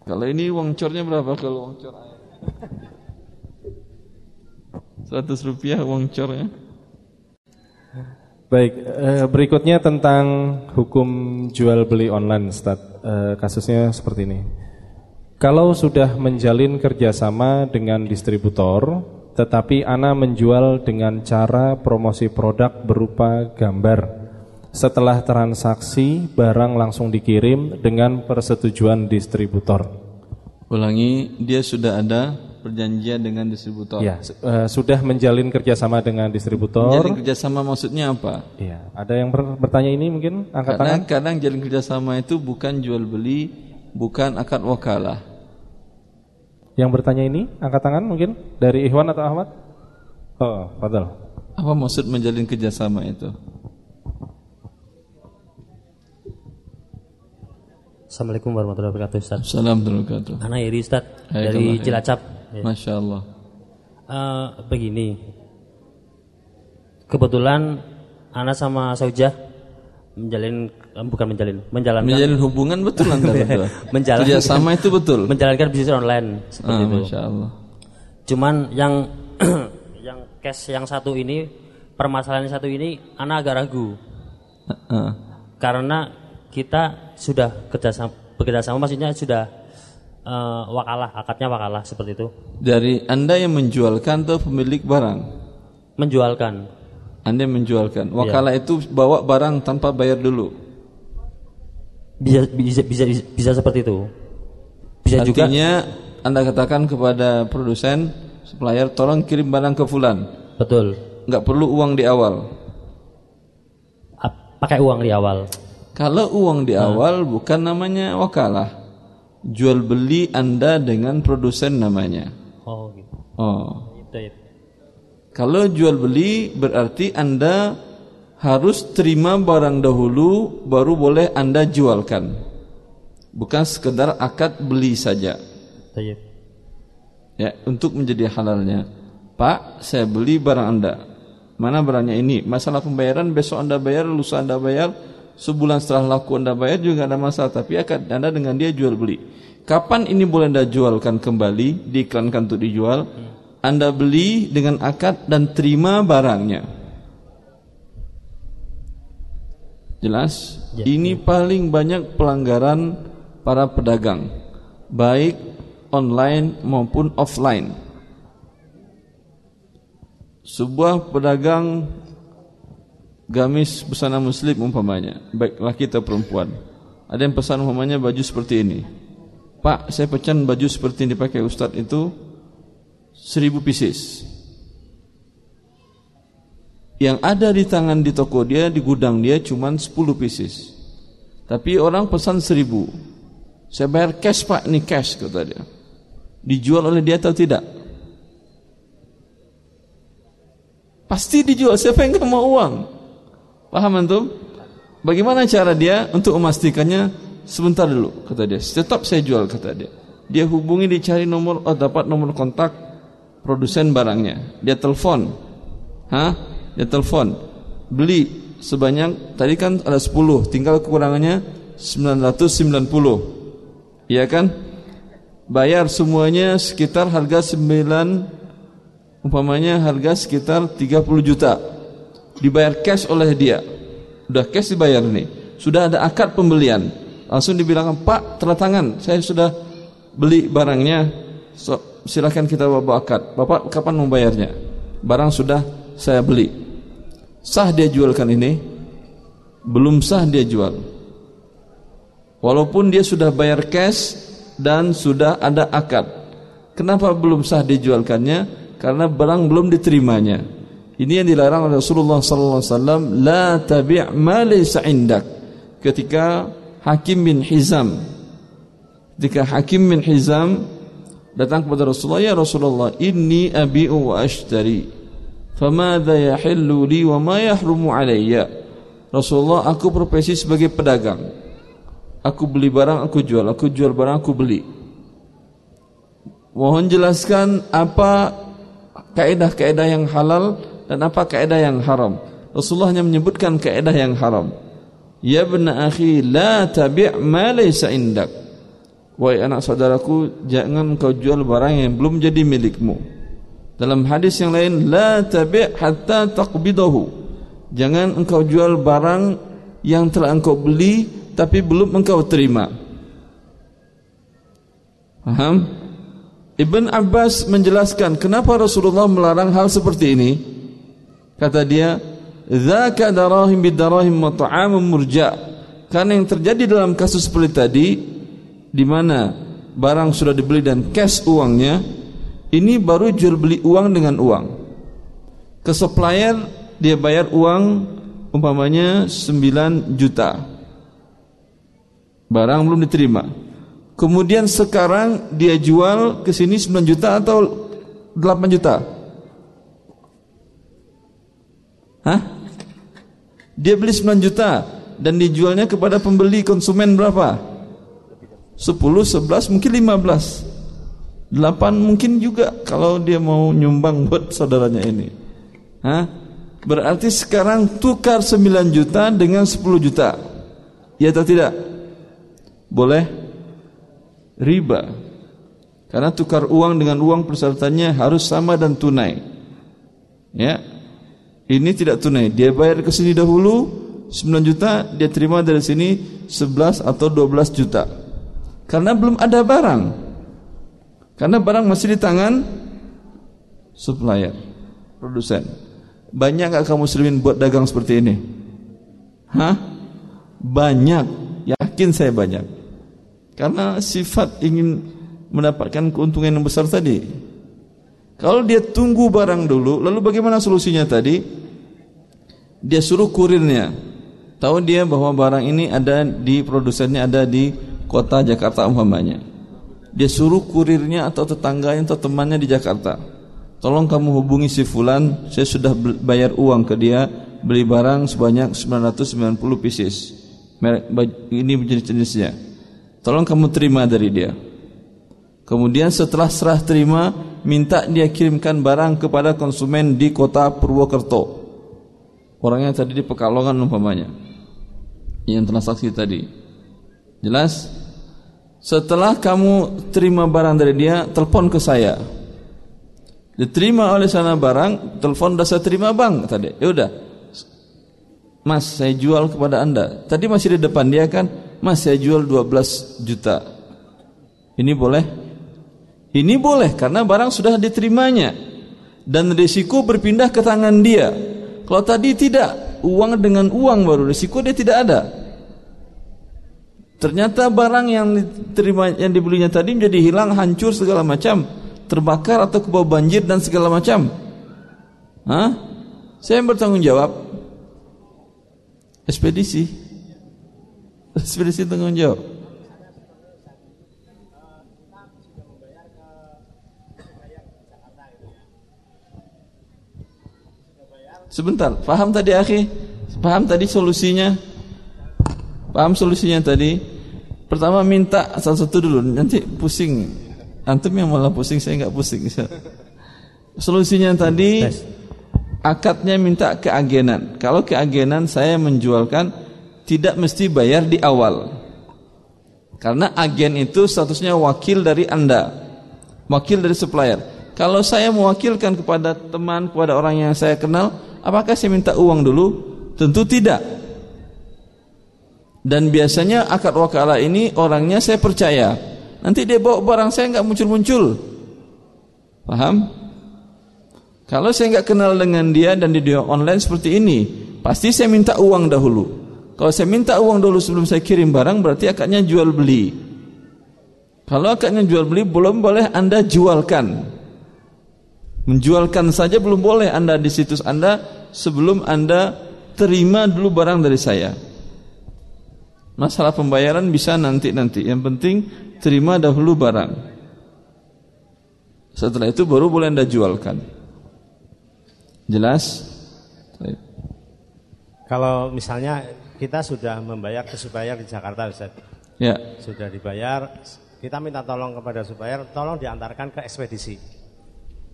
Kalau ini uang cornya berapa kalau uang cor ayam? 100 rupiah uang cornya. Baik, eh, berikutnya tentang hukum jual beli online, Ustaz. Eh, kasusnya seperti ini. Kalau sudah menjalin kerjasama dengan distributor, tetapi Ana menjual dengan cara promosi produk berupa gambar. Setelah transaksi, barang langsung dikirim dengan persetujuan distributor. Ulangi, dia sudah ada perjanjian dengan distributor. Ya, eh, sudah menjalin kerjasama dengan distributor. Jalin kerjasama maksudnya apa? Iya, ada yang ber- bertanya ini mungkin angkat tangan? Karena kadang jalin kerjasama itu bukan jual beli, bukan akad wakalah. Yang bertanya ini angkat tangan mungkin dari Ikhwan atau Ahmad? Oh, Fadal. Apa maksud menjalin kerjasama itu? Assalamualaikum warahmatullahi wabarakatuh Ustaz Assalamualaikum warahmatullahi wabarakatuh. Anak Iri Ustaz dari Cilacap ya. Masya Allah. Eh, Begini Kebetulan Ana sama Saujah Menjalin eh, Bukan menjalin Menjalankan Menjalin hubungan betul [laughs] antara dua. Menjalankan- Kerjasama itu betul. Menjalankan bisnis online Seperti Ah, itu Masya Allah. Cuman yang [clears throat] Yang cash yang satu ini Permasalahan yang satu ini Ana agak ragu Ah, Karena kita sudah kerjasama Bekerjasama maksudnya sudah eh, Wakalah Akadnya wakalah seperti itu Dari Anda yang menjualkan atau pemilik barang? Menjualkan Anda yang menjualkan. Wakalah itu bawa barang tanpa bayar dulu. bisa bisa bisa bisa seperti itu bisa juga Artinya Anda katakan kepada produsen, supplier, tolong kirim barang ke fulan. betul Nggak perlu uang di awal. pakai uang di awal? Kalau uang di awal bukan namanya wakalah. Jual beli Anda dengan produsen namanya. Oh gitu. Oh. Kalau jual beli berarti Anda harus terima barang dahulu baru boleh Anda jualkan. Bukan sekedar akad beli saja. Tayyib. Ya, untuk menjadi halalnya. Pak, saya beli barang Anda. Mana barangnya ini? Masalah pembayaran besok Anda bayar, lusa Anda bayar, sebulan setelah laku Anda bayar juga ada masalah, tapi akad Anda dengan dia jual beli. Kapan ini boleh Anda jualkan kembali, diiklankan untuk dijual? Anda beli dengan akad dan terima barangnya. Jelas? Ya. Ini paling banyak pelanggaran para pedagang, baik online maupun offline. Sebuah pedagang gamis busana muslim umpamanya, baik laki atau perempuan. Ada yang pesan umpamanya baju seperti ini. Pak, saya pesan baju seperti yang dipakai Ustadz itu seribu pieces. Yang ada di tangan di toko dia, di gudang dia cuma 10 pieces. Tapi orang pesan seribu. Saya bayar cash pak, ini cash kata dia. Dijual oleh dia atau tidak? Pasti dijual, siapa yang gak mau uang? Paham antum? Bagaimana cara dia untuk memastikannya? Sebentar dulu, kata dia. Tetap saya jual, kata dia. Dia hubungi, dicari nomor, oh dapat nomor kontak produsen barangnya. Dia telepon. Hah? Dia telepon. Beli sebanyak, tadi kan ada 10, tinggal kekurangannya 990. Iya kan? Bayar semuanya sekitar harga 9 umpamanya harga sekitar 30 juta. Dibayar cash oleh dia. Sudah cash dibayar nih. Sudah ada akad pembelian. Langsung dibilang, "Pak, tanda tangan. Saya sudah beli barangnya. So, silakan kita bawa akad. Bapak kapan membayarnya? Barang sudah saya beli. Sah dia jualkan ini? Belum sah dia jual. Walaupun dia sudah bayar cash dan sudah ada akad. Kenapa belum sah dijualkannya? Karena barang belum diterimanya. Ini yang dilarang oleh Rasulullah sallallahu alaihi wasallam, la tabi' ma laysa indak. Ketika Hakim bin Hizam ketika Hakim bin Hizam datang kepada Rasulullah, "Ya Rasulullah, inni abi'u wa ashtari. Famadha yahillu li wa ma yahrumu alayya?" Rasulullah, aku profesi sebagai pedagang. Aku beli barang, aku jual, aku jual barang, aku beli. Mohon jelaskan apa kaedah-kaedah yang halal dan apa kaedah yang haram. Rasulullah hanya menyebutkan kaedah yang haram. Ya bena akhi, la tabi' ma laysa indak. Wahai anak saudaraku, jangan kau jual barang yang belum jadi milikmu. Dalam hadis yang lain, la tabi' hatta taqbidahu. Jangan engkau jual barang yang telah engkau beli tapi belum engkau terima. Paham? Ibn Abbas menjelaskan kenapa Rasulullah melarang hal seperti ini. Kata dia, "Dzaka darahim bidarahim wa ta'amun murja." Karena yang terjadi dalam kasus seperti tadi di mana barang sudah dibeli dan cash uangnya, ini baru jual beli uang dengan uang. Ke supplier dia bayar uang umpamanya 9 juta. Barang belum diterima. Kemudian sekarang dia jual ke sini 9 juta atau 8 juta? Hah? Dia beli 9 juta dan dijualnya kepada pembeli konsumen berapa? 10, 11, mungkin 15. 8 mungkin juga kalau dia mau nyumbang [laughs] buat saudaranya ini. Hah? Berarti sekarang tukar 9 juta dengan 10 juta. Ya atau tidak? Boleh? Riba. Karena tukar uang dengan uang persyaratannya harus sama dan tunai. Ya. Ini tidak tunai. Dia bayar ke sini dahulu 9 juta, dia terima dari sini 11 atau 12 juta. Karena belum ada barang. Karena barang masih di tangan supplier, produsen. Banyak gak kaum muslimin buat dagang seperti ini? Hah? Banyak, yakin saya banyak. Karena sifat ingin mendapatkan keuntungan yang besar tadi. Kalau dia tunggu barang dulu, lalu bagaimana solusinya tadi? Dia suruh kurirnya. Tahu dia bahwa barang ini ada di produsennya ada di kota Jakarta umpamanya. Dia suruh kurirnya atau tetangganya atau temannya di Jakarta. Tolong kamu hubungi si fulan, saya sudah bayar uang ke dia beli barang sebanyak 990 pieces. Merek ini jenis-jenisnya. Tolong kamu terima dari dia. Kemudian setelah serah terima, minta dia kirimkan barang kepada konsumen di kota Purwokerto. Orangnya tadi di Pekalongan umpamanya. Yang transaksi tadi. Jelas? Setelah kamu terima barang dari dia, telepon ke saya. Diterima oleh sana barang, telepon dah saya terima bang tadi. Ya udah. Mas, saya jual kepada Anda. Tadi masih di depan dia kan, Mas saya jual 12 juta. Ini boleh? Ini boleh karena barang sudah diterimanya dan risiko berpindah ke tangan dia. Kalau tadi tidak, uang dengan uang baru risiko dia tidak ada. Ternyata barang yang diterima yang dibelinya tadi menjadi hilang, hancur segala macam, terbakar atau kebawa banjir dan segala macam. Hah? Saya yang bertanggung jawab. Ekspedisi. Ekspedisi tanggung jawab. Sebentar, paham tadi akhi? Paham tadi solusinya? Paham solusinya tadi? Pertama minta satu-satu dulu, nanti pusing. Antum yang malah pusing, saya nggak pusing. Solusinya tadi akadnya minta keagenan. Kalau keagenan saya menjualkan tidak mesti bayar di awal. Karena agen itu statusnya wakil dari Anda. Wakil dari supplier. Kalau saya mewakilkan kepada teman, kepada orang yang saya kenal, Apakah saya minta uang dulu? Tentu tidak. Dan biasanya akad wakalah ini orangnya saya percaya. Nanti dia bawa barang saya nggak muncul-muncul. Paham? Kalau saya nggak kenal dengan dia dan di dia online seperti ini, pasti saya minta uang dahulu. Kalau saya minta uang dulu sebelum saya kirim barang, berarti akadnya jual beli. Kalau akadnya jual beli, belum boleh anda jualkan. Menjualkan saja belum boleh Anda di situs Anda sebelum Anda terima dulu barang dari saya. Masalah pembayaran bisa nanti-nanti. Yang penting terima dahulu barang. Setelah itu baru boleh Anda jualkan. Jelas? Kalau misalnya kita sudah membayar ke supplier di Jakarta Ustaz. Ya. Sudah dibayar, kita minta tolong kepada supplier, tolong diantarkan ke ekspedisi.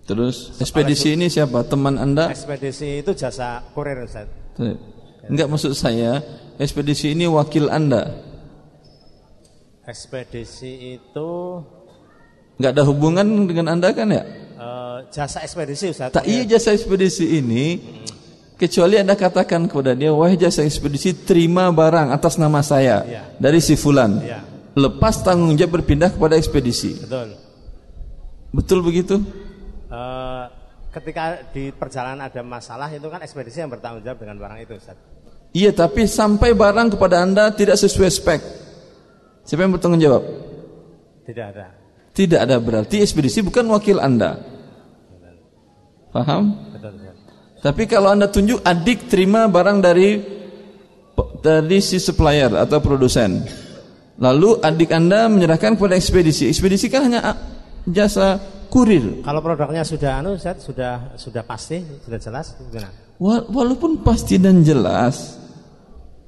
Terus ekspedisi ini siapa? Teman Anda? Ekspedisi itu jasa kurir Ustaz. Enggak maksud saya, ekspedisi ini wakil Anda. Ekspedisi itu enggak ada hubungan dengan Anda kan ya? Uh, jasa ekspedisi Ustaz. Tak iya jasa ekspedisi ini kecuali Anda katakan kepada dia, "Wahai jasa ekspedisi, terima barang atas nama saya ya. dari si fulan." Ya. Lepas tanggung jawab berpindah kepada ekspedisi. Betul. Betul begitu? Uh, ketika di perjalanan ada masalah itu kan ekspedisi yang bertanggung jawab dengan barang itu Ustaz. Iya tapi sampai barang kepada anda tidak sesuai spek Siapa yang bertanggung jawab? Tidak ada Tidak ada berarti ekspedisi bukan wakil anda Paham? Betul, betul. Tapi kalau anda tunjuk adik terima barang dari dari si supplier atau produsen Lalu adik anda menyerahkan kepada ekspedisi Ekspedisi kan hanya jasa kurir. Kalau produknya sudah anu Ustaz, sudah sudah pasti, sudah jelas gimana? Walaupun pasti dan jelas.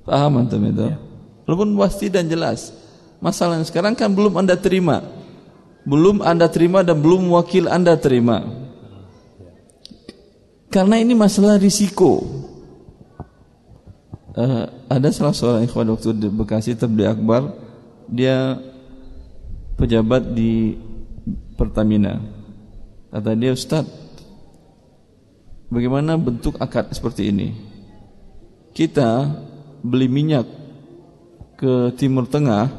Paham antum itu? Ya. Walaupun pasti dan jelas. Masalahnya sekarang kan belum Anda terima. Belum Anda terima dan belum wakil Anda terima. Karena ini masalah risiko. Uh, ada salah seorang ikhwan waktu di Bekasi Tabli Akbar, dia pejabat di Pertamina. Kata dia, Ustaz, bagaimana bentuk akad seperti ini? Kita beli minyak ke Timur Tengah,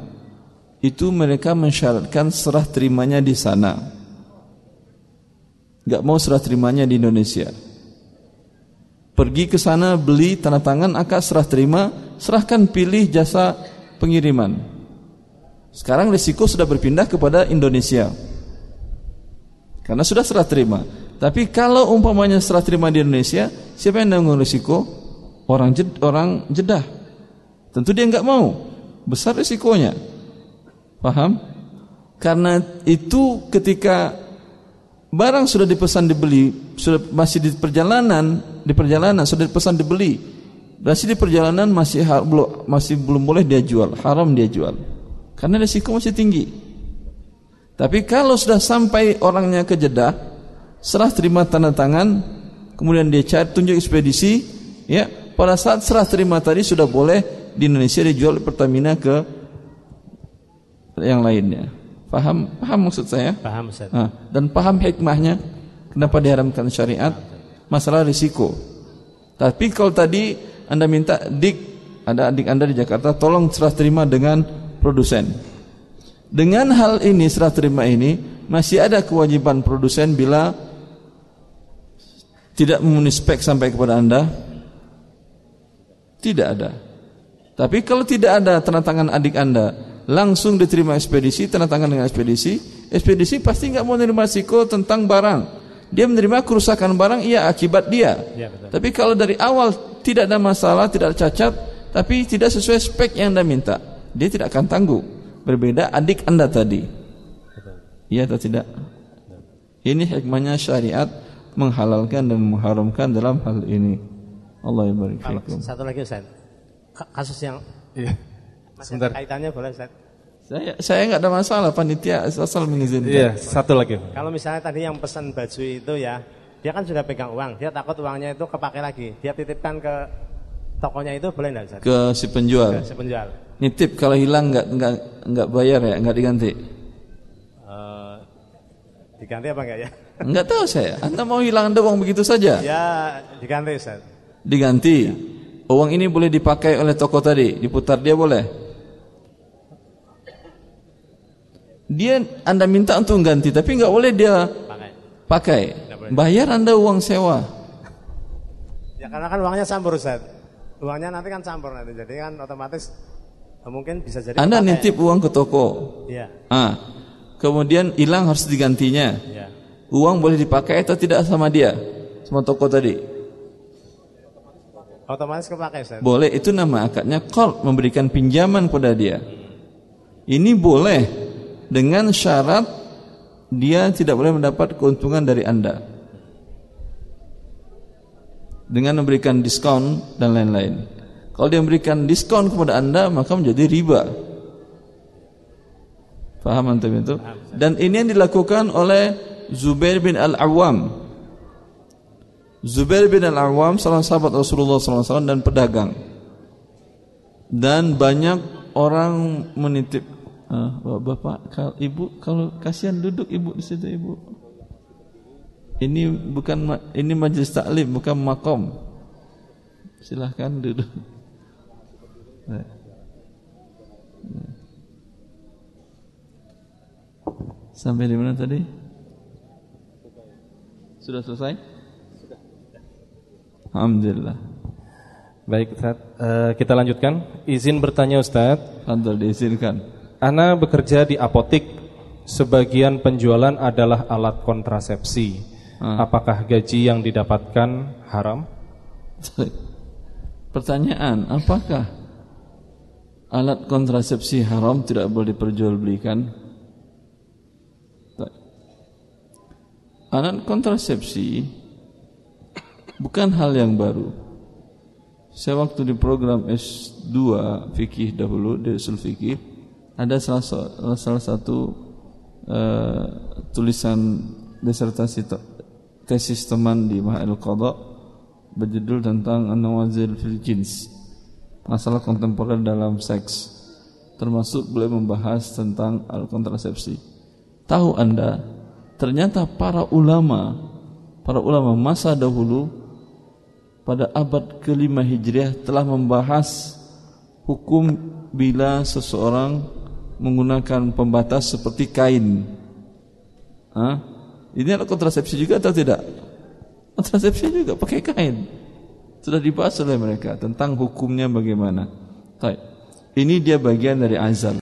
itu mereka mensyaratkan serah terimanya di sana. Gak mau serah terimanya di Indonesia. Pergi ke sana beli tanda tangan akad serah terima, serahkan pilih jasa pengiriman. Sekarang risiko sudah berpindah kepada Indonesia. Karena sudah serah terima. Tapi kalau umpamanya serah terima di Indonesia, siapa yang menanggung risiko? Orang jed, orang Jeddah. Tentu dia nggak mau. Besar risikonya. Paham? Karena itu ketika barang sudah dipesan dibeli, sudah masih di perjalanan, di perjalanan sudah dipesan dibeli, masih di perjalanan masih belum masih belum boleh dia jual, haram dia jual. Karena risiko masih tinggi. Tapi kalau sudah sampai orangnya ke Jeddah, serah terima tanda tangan, kemudian dia cari tunjuk ekspedisi, ya, pada saat serah terima tadi sudah boleh di Indonesia dijual Pertamina ke yang lainnya. Paham? Paham maksud saya? Paham Ustaz. Nah, dan paham hikmahnya kenapa diharamkan syariat? Masalah risiko. Tapi kalau tadi Anda minta dik ada adik Anda di Jakarta tolong serah terima dengan produsen. Dengan hal ini serah terima ini masih ada kewajiban produsen bila tidak memenuhi spek sampai kepada Anda? Tidak ada. Tapi kalau tidak ada tanda tangan adik anda, langsung diterima ekspedisi, tanda tangan dengan ekspedisi, ekspedisi pasti nggak mau menerima risiko tentang barang. Dia menerima kerusakan barang, iya akibat dia. Ya, betul. Tapi kalau dari awal tidak ada masalah, tidak ada cacat, tapi tidak sesuai spek yang anda minta, dia tidak akan tangguh. Berbeda adik anda tadi. Iya atau tidak? Ini hikmahnya syariat menghalalkan dan mengharamkan dalam hal ini. Allah yang Kalau satu lagi Ustaz kasus yang Iya. masih Sebentar. kaitannya boleh Ustaz. Saya saya nggak ada masalah panitia asal mengizinkan. Iya, satu lagi. Kalau misalnya tadi yang pesan baju itu ya, dia kan sudah pegang uang, dia takut uangnya itu kepake lagi. Dia titipkan ke tokonya itu boleh enggak Ustaz? Ke si penjual. Ke si penjual. Nitip kalau hilang nggak nggak nggak bayar ya, nggak diganti. Eh, diganti apa enggak ya? Nggak tahu saya. Anda mau hilang Anda uang begitu saja? Ya, diganti Ustaz. Diganti. Uang ini boleh dipakai oleh toko tadi, diputar dia boleh. Dia Anda minta untuk ganti, tapi nggak boleh dia Pakai. pakai. Bayar Anda uang sewa. Ya karena kan uangnya campur Ustaz. Uangnya nanti kan campur nanti. Jadi kan otomatis mungkin bisa jadi Anda kepakai. nitip uang ke toko. Iya, Ah, kemudian hilang harus digantinya. iya. Uang boleh dipakai atau tidak sama dia? Sama toko tadi. Otomatis kepake Ustaz. Boleh itu nama akadnya qard memberikan pinjaman kepada dia. Ini boleh dengan syarat dia tidak boleh mendapat keuntungan dari Anda. Dengan memberikan diskon dan lain-lain. Kalau dia memberikan diskon kepada Anda maka menjadi riba. Faham antum itu? Dan ini yang dilakukan oleh Zubair bin Al-Awwam Zubair bin Al-Awwam salah sahabat Rasulullah SAW dan pedagang. Dan banyak orang menitip ah, Bapak, kalau Ibu kalau kasihan duduk Ibu di situ Ibu. Ini bukan ini majelis taklim bukan makom. Silahkan duduk. Nah. Sampai di mana tadi? Sudah selesai? Alhamdulillah. Baik, Ustaz. Eh, kita lanjutkan. Izin bertanya, Ustaz. Fadal diizinkan. Ana bekerja di apotik. Sebagian penjualan adalah alat kontrasepsi. Ah. Apakah gaji yang didapatkan haram? Pertanyaan, apakah alat kontrasepsi haram tidak boleh diperjualbelikan? Alat kontrasepsi bukan hal yang baru. Saya waktu di program S2 fikih dahulu di usul fikih ada salah, sa- salah satu eh, tulisan disertasi te- tesis teman di Mahal Qadha berjudul tentang an-nawazil fil jins masalah kontemporer dalam seks termasuk boleh membahas tentang al kontrasepsi. Tahu anda ternyata para ulama para ulama masa dahulu pada abad kelima hijriah telah membahas hukum bila seseorang menggunakan pembatas seperti kain. Hah? ini adalah kontrasepsi juga atau tidak? Kontrasepsi juga pakai kain sudah dibahas oleh mereka tentang hukumnya bagaimana Baik. ini dia bagian dari azal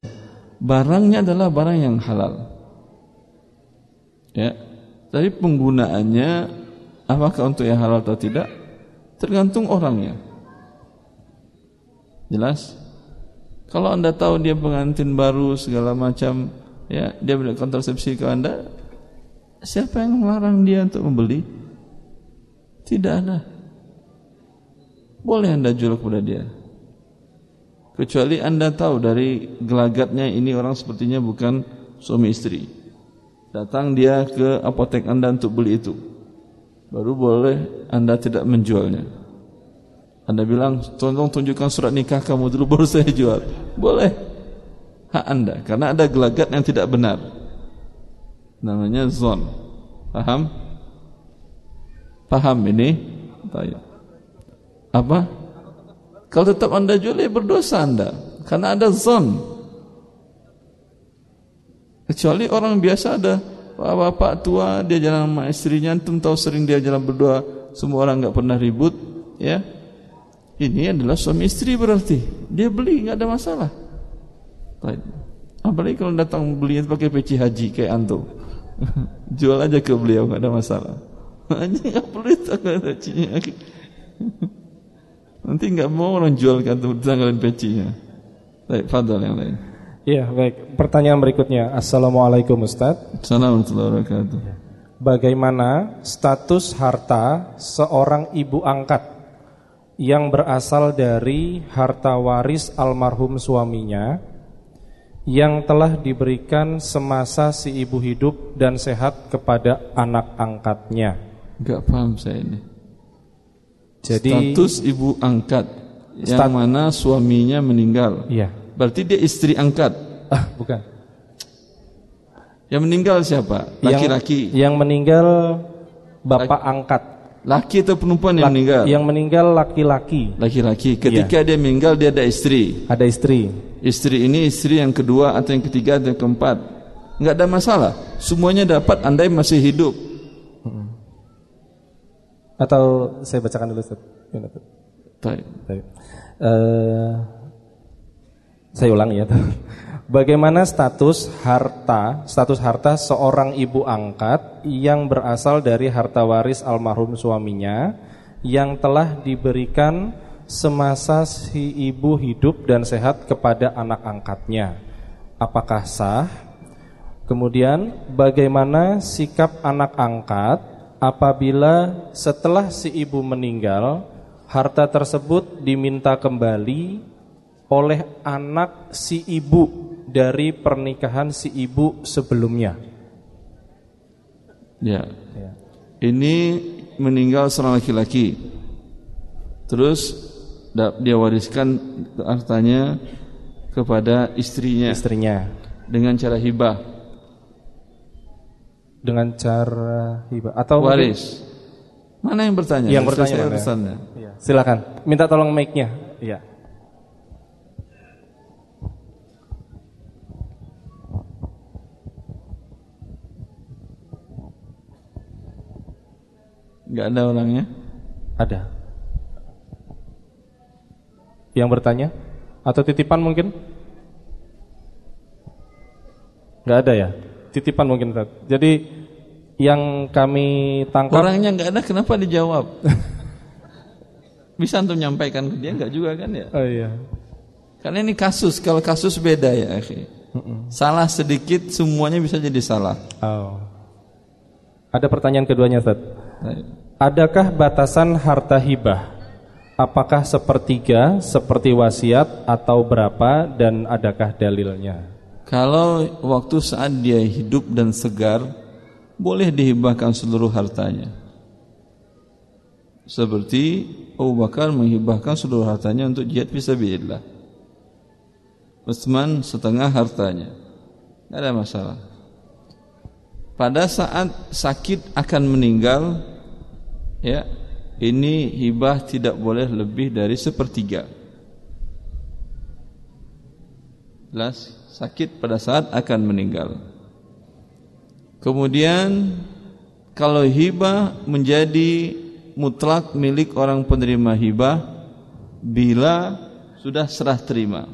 barangnya adalah barang yang halal ya tapi penggunaannya apakah untuk yang halal atau tidak tergantung orangnya jelas Kalau anda tahu dia pengantin baru segala macam, ya dia beli kontrasepsi ke anda, siapa yang melarang dia untuk membeli? Tidak ada. Boleh anda jual kepada dia. Kecuali anda tahu dari gelagatnya ini orang sepertinya bukan suami istri. Datang dia ke apotek anda untuk beli itu. Baru boleh anda tidak menjualnya. Anda bilang, tolong tunjukkan surat nikah kamu dulu baru [laughs] saya jual. Boleh. Hak Anda. Karena ada gelagat yang tidak benar. Namanya zon. Paham? Paham ini? Tanya. Apa? Kalau tetap Anda jual, ya berdosa Anda. Karena ada zon. Kecuali orang biasa ada bapak tua dia jalan sama istrinya, antum tahu sering dia jalan berdua, semua orang nggak pernah ribut, ya. Ini adalah suami istri berarti. Dia beli nggak ada masalah. Apalagi kalau datang beli pakai peci haji kayak antum. [laughs] Jual aja ke beliau nggak ada masalah. [laughs] Hanya nggak perlu tanggal pecinya [laughs] nanti nggak mau orang jual ke antum tanggalin pecinya. Baik fadal yang lain. Iya baik. Pertanyaan berikutnya. Assalamualaikum Ustaz. Assalamualaikum warahmatullahi wabarakatuh. Bagaimana status harta seorang ibu angkat yang berasal dari harta waris almarhum suaminya yang telah diberikan semasa si ibu hidup dan sehat kepada anak angkatnya. Enggak paham saya ini. Jadi status ibu angkat yang stat mana suaminya meninggal. Iya. Berarti dia istri angkat. Ah, bukan. Yang meninggal siapa? Laki-laki. Yang, yang meninggal bapak Laki. angkat. Laki atau perempuan yang meninggal? Yang meninggal laki-laki. Laki-laki. Ketika iya. dia meninggal dia ada istri. Ada istri. Istri ini istri yang kedua atau yang ketiga atau yang keempat. Enggak ada masalah. Semuanya dapat andai masih hidup. Atau saya bacakan dulu Ustaz. Baik. Baik. Uh, saya ulang ya. [laughs] Bagaimana status harta, status harta seorang ibu angkat yang berasal dari harta waris almarhum suaminya yang telah diberikan semasa si ibu hidup dan sehat kepada anak angkatnya. Apakah sah? Kemudian bagaimana sikap anak angkat apabila setelah si ibu meninggal harta tersebut diminta kembali oleh anak si ibu dari pernikahan si ibu sebelumnya. Ya. ya. Ini meninggal seorang laki-laki. Terus dia wariskan hartanya kepada istrinya. Istrinya. Dengan cara hibah. Dengan cara hibah atau waris. Mana yang bertanya? Yang bertanya. Ya. Silakan. Minta tolong mic-nya. Iya. Enggak ada orangnya? Ada. Yang bertanya? Atau titipan mungkin? Enggak ada ya? Titipan mungkin Jadi yang kami tangkap Orangnya enggak ada kenapa dijawab? Bisa untuk menyampaikan ke dia enggak juga kan ya? Oh iya. Karena ini kasus, kalau kasus beda ya, akhi. Salah sedikit semuanya bisa jadi salah. Oh. Ada pertanyaan keduanya, Ustaz. Adakah batasan harta hibah? Apakah sepertiga, seperti wasiat atau berapa dan adakah dalilnya? Kalau waktu saat dia hidup dan segar, boleh dihibahkan seluruh hartanya. Seperti Abu Bakar menghibahkan seluruh hartanya untuk jihad fisabilillah. Utsman setengah hartanya. Tidak ada masalah pada saat sakit akan meninggal ya ini hibah tidak boleh lebih dari sepertiga jelas sakit pada saat akan meninggal kemudian kalau hibah menjadi mutlak milik orang penerima hibah bila sudah serah terima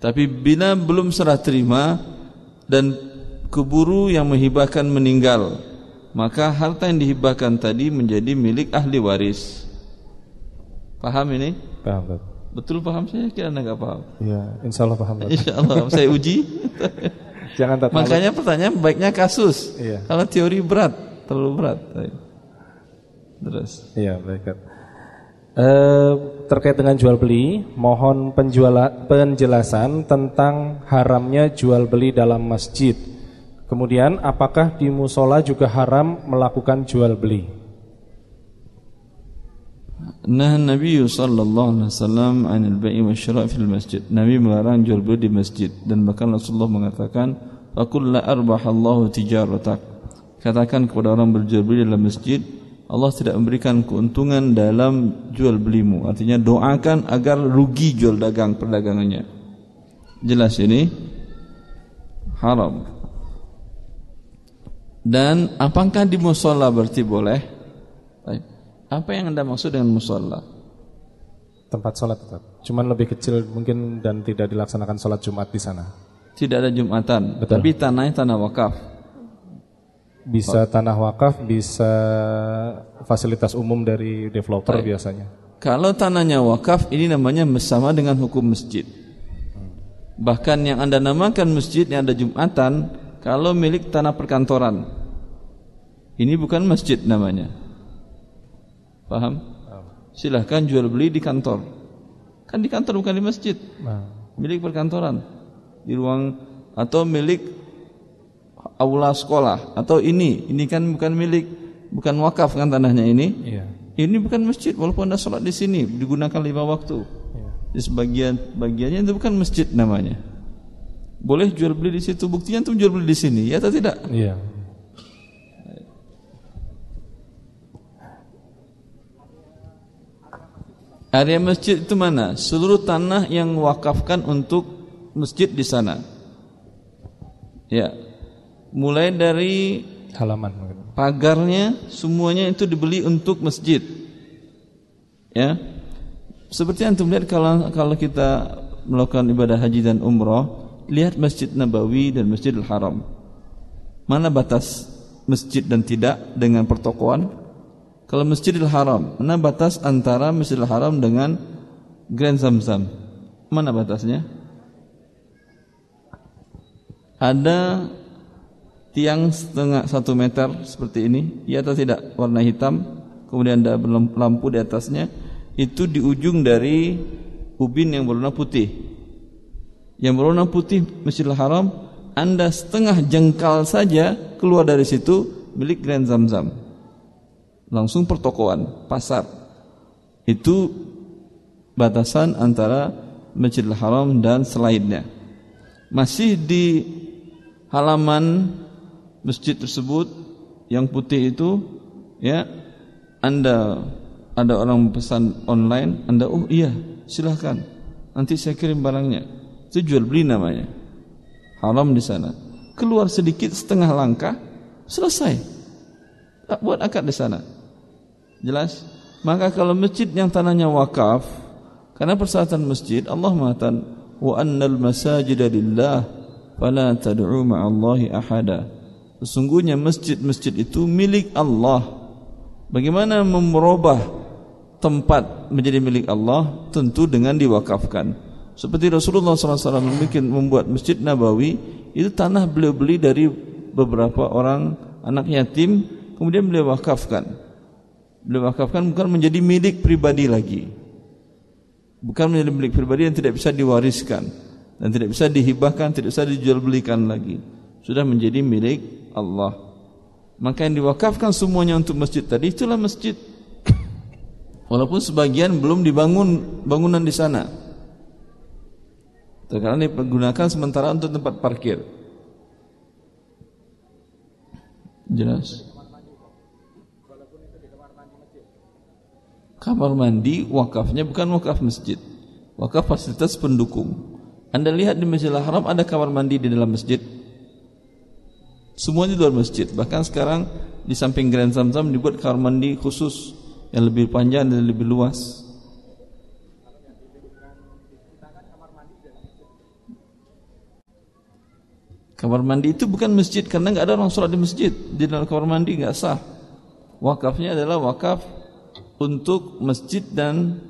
tapi bila belum serah terima dan keburu yang menghibahkan meninggal maka harta yang dihibahkan tadi menjadi milik ahli waris paham ini? paham Betul paham saya kira anda nggak paham. Ya, insya Allah paham. Insya Allah saya uji. [laughs] Jangan tak Makanya pertanyaan baiknya kasus. Iya. Kalau teori berat, terlalu berat. Terus. Iya, baik. Eh, terkait dengan jual beli, mohon penjuala, penjelasan tentang haramnya jual beli dalam masjid. Kemudian, apakah di musola juga haram melakukan jual beli? Nah Nabi sallallahu alaihi wasallam anil bai' wa syira' fil masjid. Nabi melarang jual beli di masjid dan bahkan Rasulullah mengatakan, "Faqul la arbahallahu tijaratak." Katakan kepada orang berjual beli dalam masjid, Allah tidak memberikan keuntungan dalam jual belimu. Artinya doakan agar rugi jual dagang perdagangannya. Jelas ini haram. Dan apakah di musola berarti boleh? Baik. Apa yang anda maksud dengan musola? Tempat sholat tetap. Cuman lebih kecil mungkin dan tidak dilaksanakan sholat Jumat di sana. Tidak ada jumatan, Betul. tapi tanahnya tanah wakaf. Bisa tanah wakaf, bisa fasilitas umum dari developer biasanya. Kalau tanahnya wakaf, ini namanya sama dengan hukum masjid. Bahkan yang anda namakan masjid yang ada jumatan, kalau milik tanah perkantoran, ini bukan masjid namanya. Paham? Silahkan jual beli di kantor. Kan di kantor bukan di masjid. Nah, Milik perkantoran. Di ruang atau milik aula sekolah atau ini, ini kan bukan milik bukan wakaf kan tanahnya ini. iya. Ini bukan masjid walaupun anda sholat di sini digunakan lima waktu. Di sebagian bagiannya itu bukan masjid namanya. Boleh jual beli di situ buktinya tuh jual beli di sini ya atau tidak? Iya. Area masjid itu mana? Seluruh tanah yang wakafkan untuk masjid di sana. Ya. Mulai dari Halaman pagarnya semuanya itu dibeli untuk masjid. Ya. Seperti yang antum lihat kalau kalau kita melakukan ibadah haji dan umrah, lihat Masjid Nabawi dan Masjidil Haram. Mana batas masjid dan tidak dengan pertokoan? Kalau Masjidil Haram, mana batas antara Masjidil Haram dengan Grand Zamzam? Mana batasnya? Ada tiang setengah satu meter seperti ini, ya atau tidak? Warna hitam, kemudian ada lampu di atasnya. Itu di ujung dari ubin yang berwarna putih. Yang berwarna putih Masjidil Haram, anda setengah jengkal saja keluar dari situ milik Grand Zamzam. Langsung pertokoan, pasar. Itu batasan antara Masjidil Haram dan selainnya. Masih di halaman masjid tersebut yang putih itu ya Anda ada orang pesan online, Anda oh iya, silahkan. Nanti saya kirim barangnya. Itu jual beli namanya. Haram di sana. Keluar sedikit setengah langkah, selesai. Tak buat akad di sana. Jelas? Maka kalau masjid yang tanahnya wakaf, karena persyaratan masjid Allah mengatakan wa annal masajida lillah fala tad'u ma'allahi ahada. Sesungguhnya masjid-masjid itu milik Allah. Bagaimana merubah tempat menjadi milik Allah? Tentu dengan diwakafkan. Seperti Rasulullah SAW membuat, masjid Nabawi itu tanah beliau beli dari beberapa orang anak yatim, kemudian beliau wakafkan. Beliau wakafkan bukan menjadi milik pribadi lagi. Bukan menjadi milik pribadi yang tidak bisa diwariskan dan tidak bisa dihibahkan, tidak bisa dijual belikan lagi. Sudah menjadi milik Allah. Maka yang diwakafkan semuanya untuk masjid tadi itulah masjid. [coughs] Walaupun sebagian belum dibangun bangunan di sana. Terkadang digunakan sementara untuk tempat parkir. Jelas. Kamar mandi wakafnya bukan wakaf masjid. Wakaf fasilitas pendukung. Anda lihat di Masjidil Haram ada kamar mandi di dalam masjid. Semuanya di luar masjid. Bahkan sekarang di samping Grand Zamzam dibuat kamar mandi khusus yang lebih panjang dan lebih luas. Kamar mandi itu bukan masjid karena nggak ada orang sholat di masjid di dalam kamar mandi nggak sah. Wakafnya adalah wakaf untuk masjid dan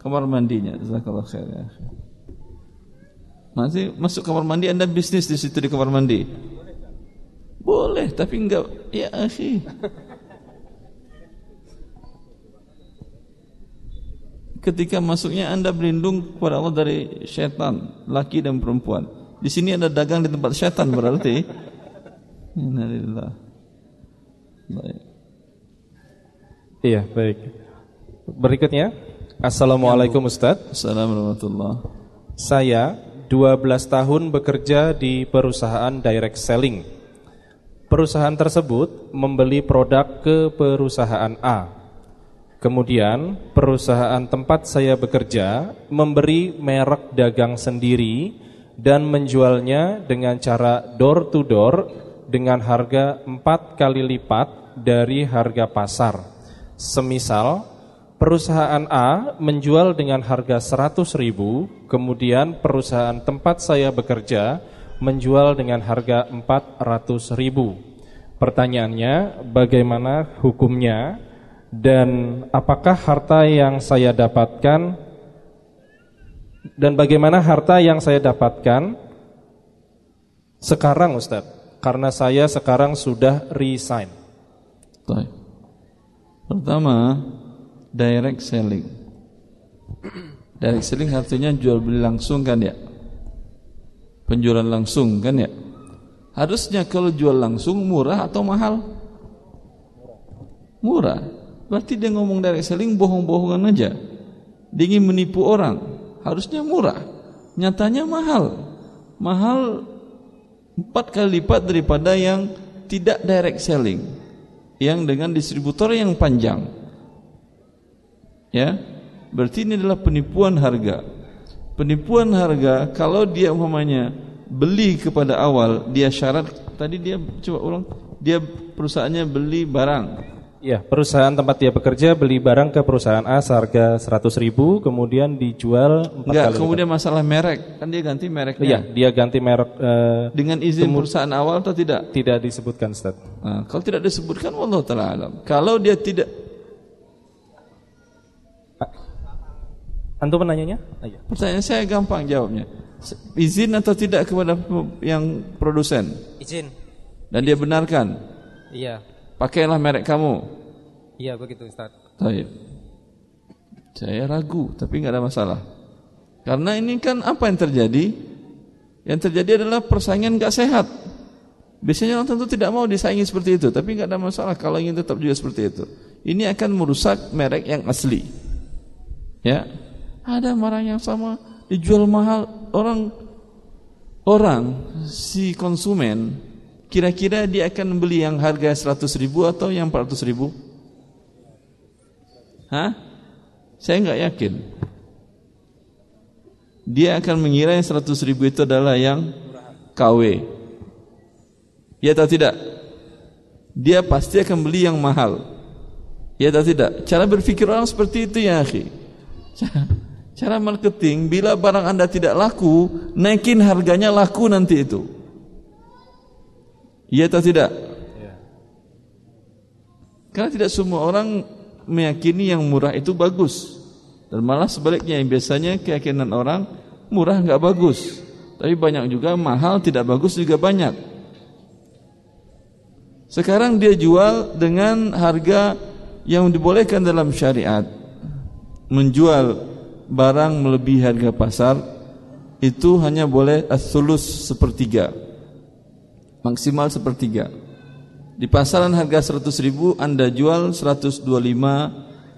kamar mandinya. Jazakallah khair ya. Nanti masuk kamar mandi Anda bisnis di situ di kamar mandi. Boleh, tapi enggak ya akhi. Ketika masuknya Anda berlindung kepada Allah dari syaitan, laki dan perempuan. Di sini Anda dagang di tempat syaitan berarti. Innalillah. Baik. Iya, baik. Berikutnya, Assalamualaikum Ustaz. Assalamualaikum warahmatullahi Saya 12 tahun bekerja di perusahaan direct selling. Perusahaan tersebut membeli produk ke perusahaan A. Kemudian perusahaan tempat saya bekerja memberi merek dagang sendiri dan menjualnya dengan cara door to door dengan harga empat kali lipat dari harga pasar. Semisal perusahaan A menjual dengan harga 100 ribu, kemudian perusahaan tempat saya bekerja menjual dengan harga 400 ribu. Pertanyaannya, bagaimana hukumnya dan apakah harta yang saya dapatkan dan bagaimana harta yang saya dapatkan sekarang Ustaz? Karena saya sekarang sudah resign. Pertama, direct selling. Direct selling artinya jual beli langsung kan ya? Penjualan langsung kan ya? Harusnya kalau jual langsung murah atau mahal? Murah. Berarti dia ngomong direct selling bohong-bohongan aja. Dia ingin menipu orang. Harusnya murah. Nyatanya mahal. Mahal empat kali lipat daripada yang tidak direct selling. Yang dengan distributor yang panjang. Ya. Berarti ini adalah penipuan harga. Penipuan harga kalau dia umpamanya beli kepada awal dia syarat tadi dia coba ulang dia perusahaannya beli barang Ya, perusahaan tempat dia bekerja beli barang ke perusahaan A seharga 100 ribu, kemudian dijual enggak kali kemudian masalah merek kan dia ganti mereknya Iya, dia ganti merek eh, dengan izin perusahaan awal atau tidak tidak disebutkan Ustaz. Nah, kalau tidak disebutkan wallah taala alam kalau dia tidak Antum menanyanya? Ah, iya. pertanyaan saya gampang jawabnya izin atau tidak kepada yang produsen Izin. dan dia benarkan Iya. pakailah merek kamu Iya begitu Ustaz. Taib. Saya ragu, tapi nggak ada masalah. Karena ini kan apa yang terjadi? Yang terjadi adalah persaingan nggak sehat. Biasanya orang tentu tidak mau disaingi seperti itu, tapi nggak ada masalah kalau ingin tetap juga seperti itu. Ini akan merusak merek yang asli. Ya, ada barang yang sama dijual mahal orang orang si konsumen kira-kira dia akan beli yang harga 100 ribu atau yang 400 ribu? Hah? Saya nggak yakin. Dia akan mengira yang 100 ribu itu adalah yang KW. Ya atau tidak? Dia pasti akan beli yang mahal. Ya atau tidak? Cara berpikir orang seperti itu ya akhi. [laughs] Cara marketing, bila barang anda tidak laku, naikin harganya laku nanti itu. Ya atau tidak? Karena tidak semua orang meyakini yang murah itu bagus. Dan malah sebaliknya yang biasanya keyakinan orang murah nggak bagus. Tapi banyak juga mahal tidak bagus juga banyak. Sekarang dia jual dengan harga yang dibolehkan dalam syariat. Menjual barang melebihi harga pasar itu hanya boleh as-sulus sepertiga maksimal sepertiga di pasaran harga 100 ribu Anda jual 125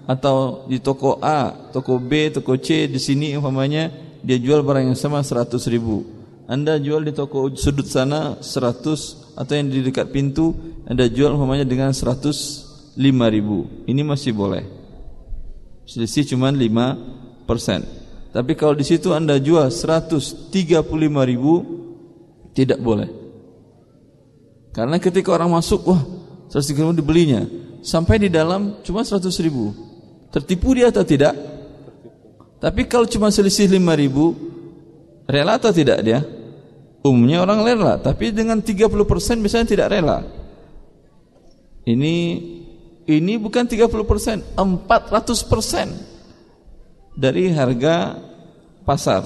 atau di toko A, toko B, toko C di sini umpamanya dia jual barang yang sama 100 ribu. Anda jual di toko sudut sana 100 atau yang di dekat pintu Anda jual umpamanya dengan 105 ribu. Ini masih boleh. Selisih cuma 5 persen. Tapi kalau di situ Anda jual 135 ribu tidak boleh. Karena ketika orang masuk, wah 130 ribu dibelinya. Sampai di dalam cuma 100 ribu. Tertipu dia atau tidak? Tapi kalau cuma selisih 5 ribu, rela atau tidak dia? Umumnya orang rela, tapi dengan 30% biasanya tidak rela. Ini ini bukan 30%, 400%. Dari harga pasar.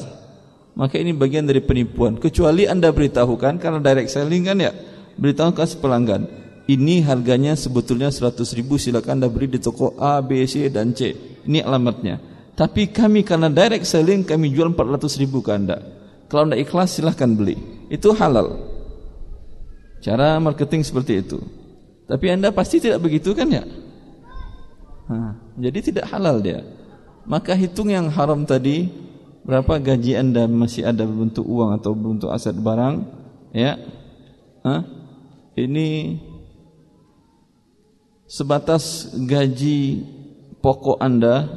Maka ini bagian dari penipuan. Kecuali Anda beritahukan karena direct selling kan ya, beritahukan pelanggan. Ini harganya sebetulnya 100 ribu silakan Anda beli di toko A, B, C dan C. Ini alamatnya. Tapi kami karena direct selling kami jual 400 ribu ke Anda. Kalau Anda ikhlas silahkan beli. Itu halal. Cara marketing seperti itu. Tapi Anda pasti tidak begitu kan ya? Nah, jadi tidak halal dia. Maka hitung yang haram tadi berapa gaji Anda masih ada bentuk uang atau bentuk aset barang ya. Hah? Ini sebatas gaji pokok Anda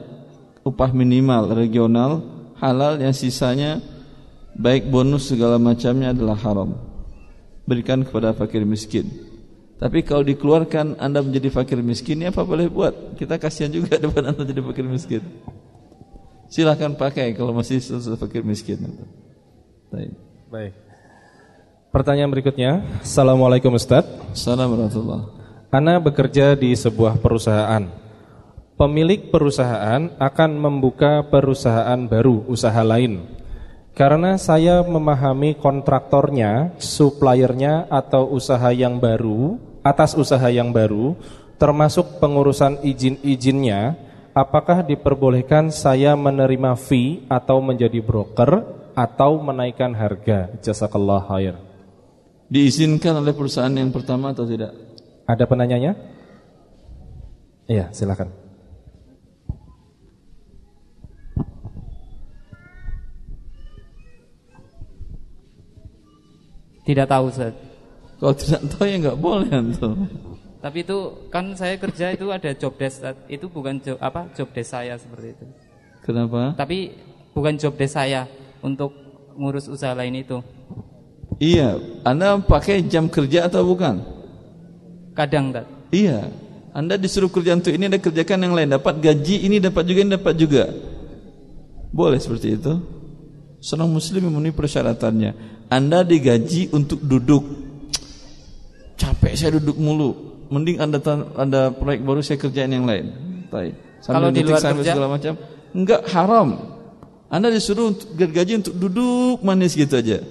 upah minimal regional halal yang sisanya baik bonus segala macamnya adalah haram. Berikan kepada fakir miskin. Tapi kalau dikeluarkan Anda menjadi fakir miskin, ya apa boleh buat? Kita kasihan juga [laughs] depan Anda jadi fakir miskin. Silahkan pakai kalau masih fakir miskin. Baik. Baik. Pertanyaan berikutnya. Assalamualaikum Ustaz. Assalamualaikum Ana bekerja di sebuah perusahaan. Pemilik perusahaan akan membuka perusahaan baru, usaha lain. Karena saya memahami kontraktornya, suppliernya atau usaha yang baru, atas usaha yang baru, termasuk pengurusan izin-izinnya, apakah diperbolehkan saya menerima fee atau menjadi broker atau menaikkan harga? Jazakallah khair. Diizinkan oleh perusahaan yang pertama atau tidak? Ada penanyanya? Iya, silakan. Tidak tahu, Ustaz. Kalau tidak tahu ya nggak boleh antum. Tapi itu kan saya kerja itu ada job desk itu bukan job apa job desk saya seperti itu. Kenapa? Tapi bukan job desk saya untuk ngurus usaha lain itu. Iya, Anda pakai jam kerja atau bukan? Kadang, tak. Iya. Anda disuruh kerja untuk ini, Anda kerjakan yang lain, dapat gaji ini, dapat juga ini, dapat juga. Boleh seperti itu. Seorang muslim memenuhi persyaratannya. Anda digaji untuk duduk. Capek saya duduk mulu mending anda ada proyek baru saya kerjain yang lain. Baik. Kalau di luar kerja segala macam, enggak haram. Anda disuruh untuk gergaji untuk duduk manis gitu aja.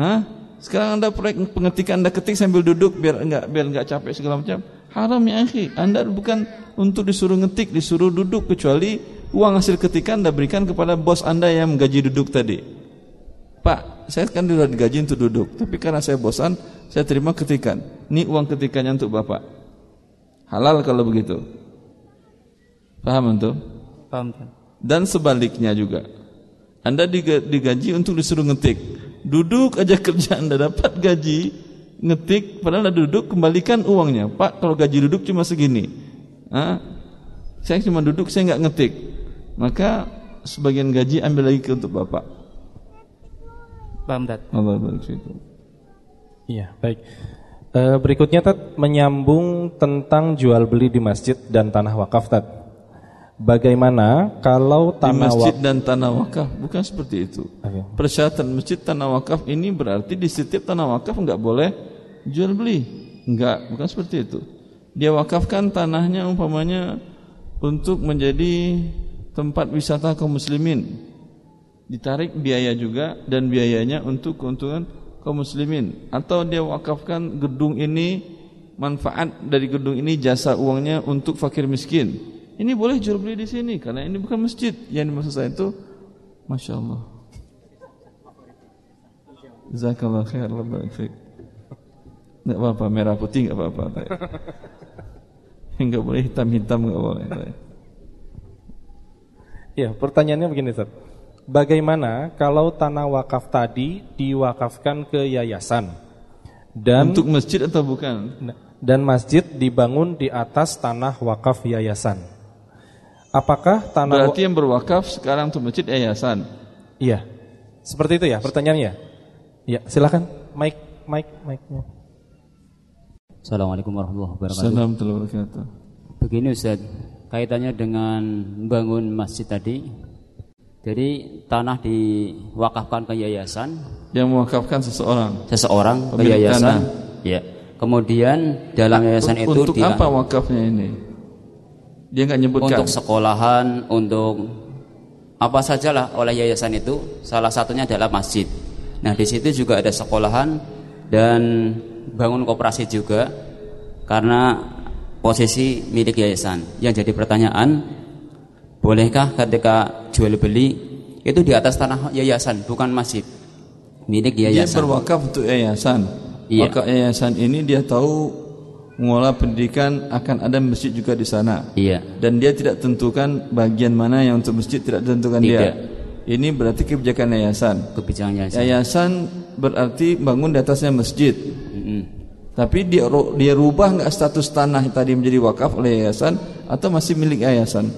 Hah? Sekarang Anda proyek pengetikan Anda ketik sambil duduk biar enggak biar enggak capek segala macam. Haram ya akhi. Anda bukan untuk disuruh ngetik, disuruh duduk kecuali uang hasil ketikan Anda berikan kepada bos Anda yang menggaji duduk tadi. Pak, saya kan sudah digaji untuk duduk, tapi karena saya bosan, saya terima ketikan. Ini uang ketikannya untuk Bapak. Halal kalau begitu. Paham untuk? Paham. Dan sebaliknya juga. Anda digaji untuk disuruh ngetik. Duduk aja [laughs] kerja Anda dapat gaji, ngetik, padahal Anda duduk, kembalikan uangnya. Pak, kalau gaji duduk cuma segini. Hah? Saya cuma duduk, saya nggak ngetik. Maka sebagian gaji ambil lagi untuk Bapak. Paham, Tat? Allah Iya, baik. E, berikutnya Tat menyambung tentang jual beli di masjid dan tanah wakaf Tat. Bagaimana kalau tanah di masjid dan tanah wakaf bukan seperti itu. Okay. Persyaratan masjid tanah wakaf ini berarti di setiap tanah wakaf enggak boleh jual beli. Enggak, bukan seperti itu. Dia wakafkan tanahnya umpamanya untuk menjadi tempat wisata kaum muslimin. Ditarik biaya juga dan biayanya untuk keuntungan kaum muslimin atau dia wakafkan gedung ini manfaat dari gedung ini jasa uangnya untuk fakir miskin. Ini boleh jual beli di sini karena ini bukan masjid. Yang dimaksud saya itu Masya Allah. Zakallah khair. Enggak apa-apa merah putih enggak apa-apa. Enggak [laughs] boleh hitam-hitam enggak boleh. Ya, pertanyaannya begini, Ustaz. Bagaimana kalau tanah wakaf tadi diwakafkan ke yayasan dan untuk masjid atau bukan? Dan masjid dibangun di atas tanah wakaf yayasan. Apakah tanah Berarti yang berwakaf sekarang untuk masjid yayasan? Iya. Seperti itu ya pertanyaannya? Iya, silakan mic mic mic-nya. Assalamualaikum warahmatullahi wabarakatuh. Assalamualaikum warahmatullahi wabarakatuh. Begini Ustaz, kaitannya dengan bangun masjid tadi, jadi tanah diwakafkan ke yayasan. Yang mewakafkan seseorang. Seseorang ke yayasan. Tanah. Ya. Kemudian dalam yayasan itu untuk dia, apa wakafnya ini? Dia nggak nyebutkan. Untuk sekolahan, untuk apa sajalah oleh yayasan itu, salah satunya adalah masjid. Nah, di situ juga ada sekolahan dan bangun koperasi juga karena posisi milik yayasan. Yang jadi pertanyaan, bolehkah ketika jual beli itu di atas tanah yayasan, bukan masjid? Milik Dia yayasan. berwakaf untuk yayasan. Iya. Wakaf yayasan ini dia tahu mengolah pendidikan akan ada masjid juga di sana. Iya. Dan dia tidak tentukan bagian mana yang untuk masjid tidak ditentukan dia. Tidak. Ini berarti kebijakan yayasan. Kebijakan yayasan. Yayasan berarti bangun di atasnya masjid. Mm-mm. Tapi dia dia rubah nggak status tanah tadi menjadi wakaf oleh yayasan atau masih milik yayasan?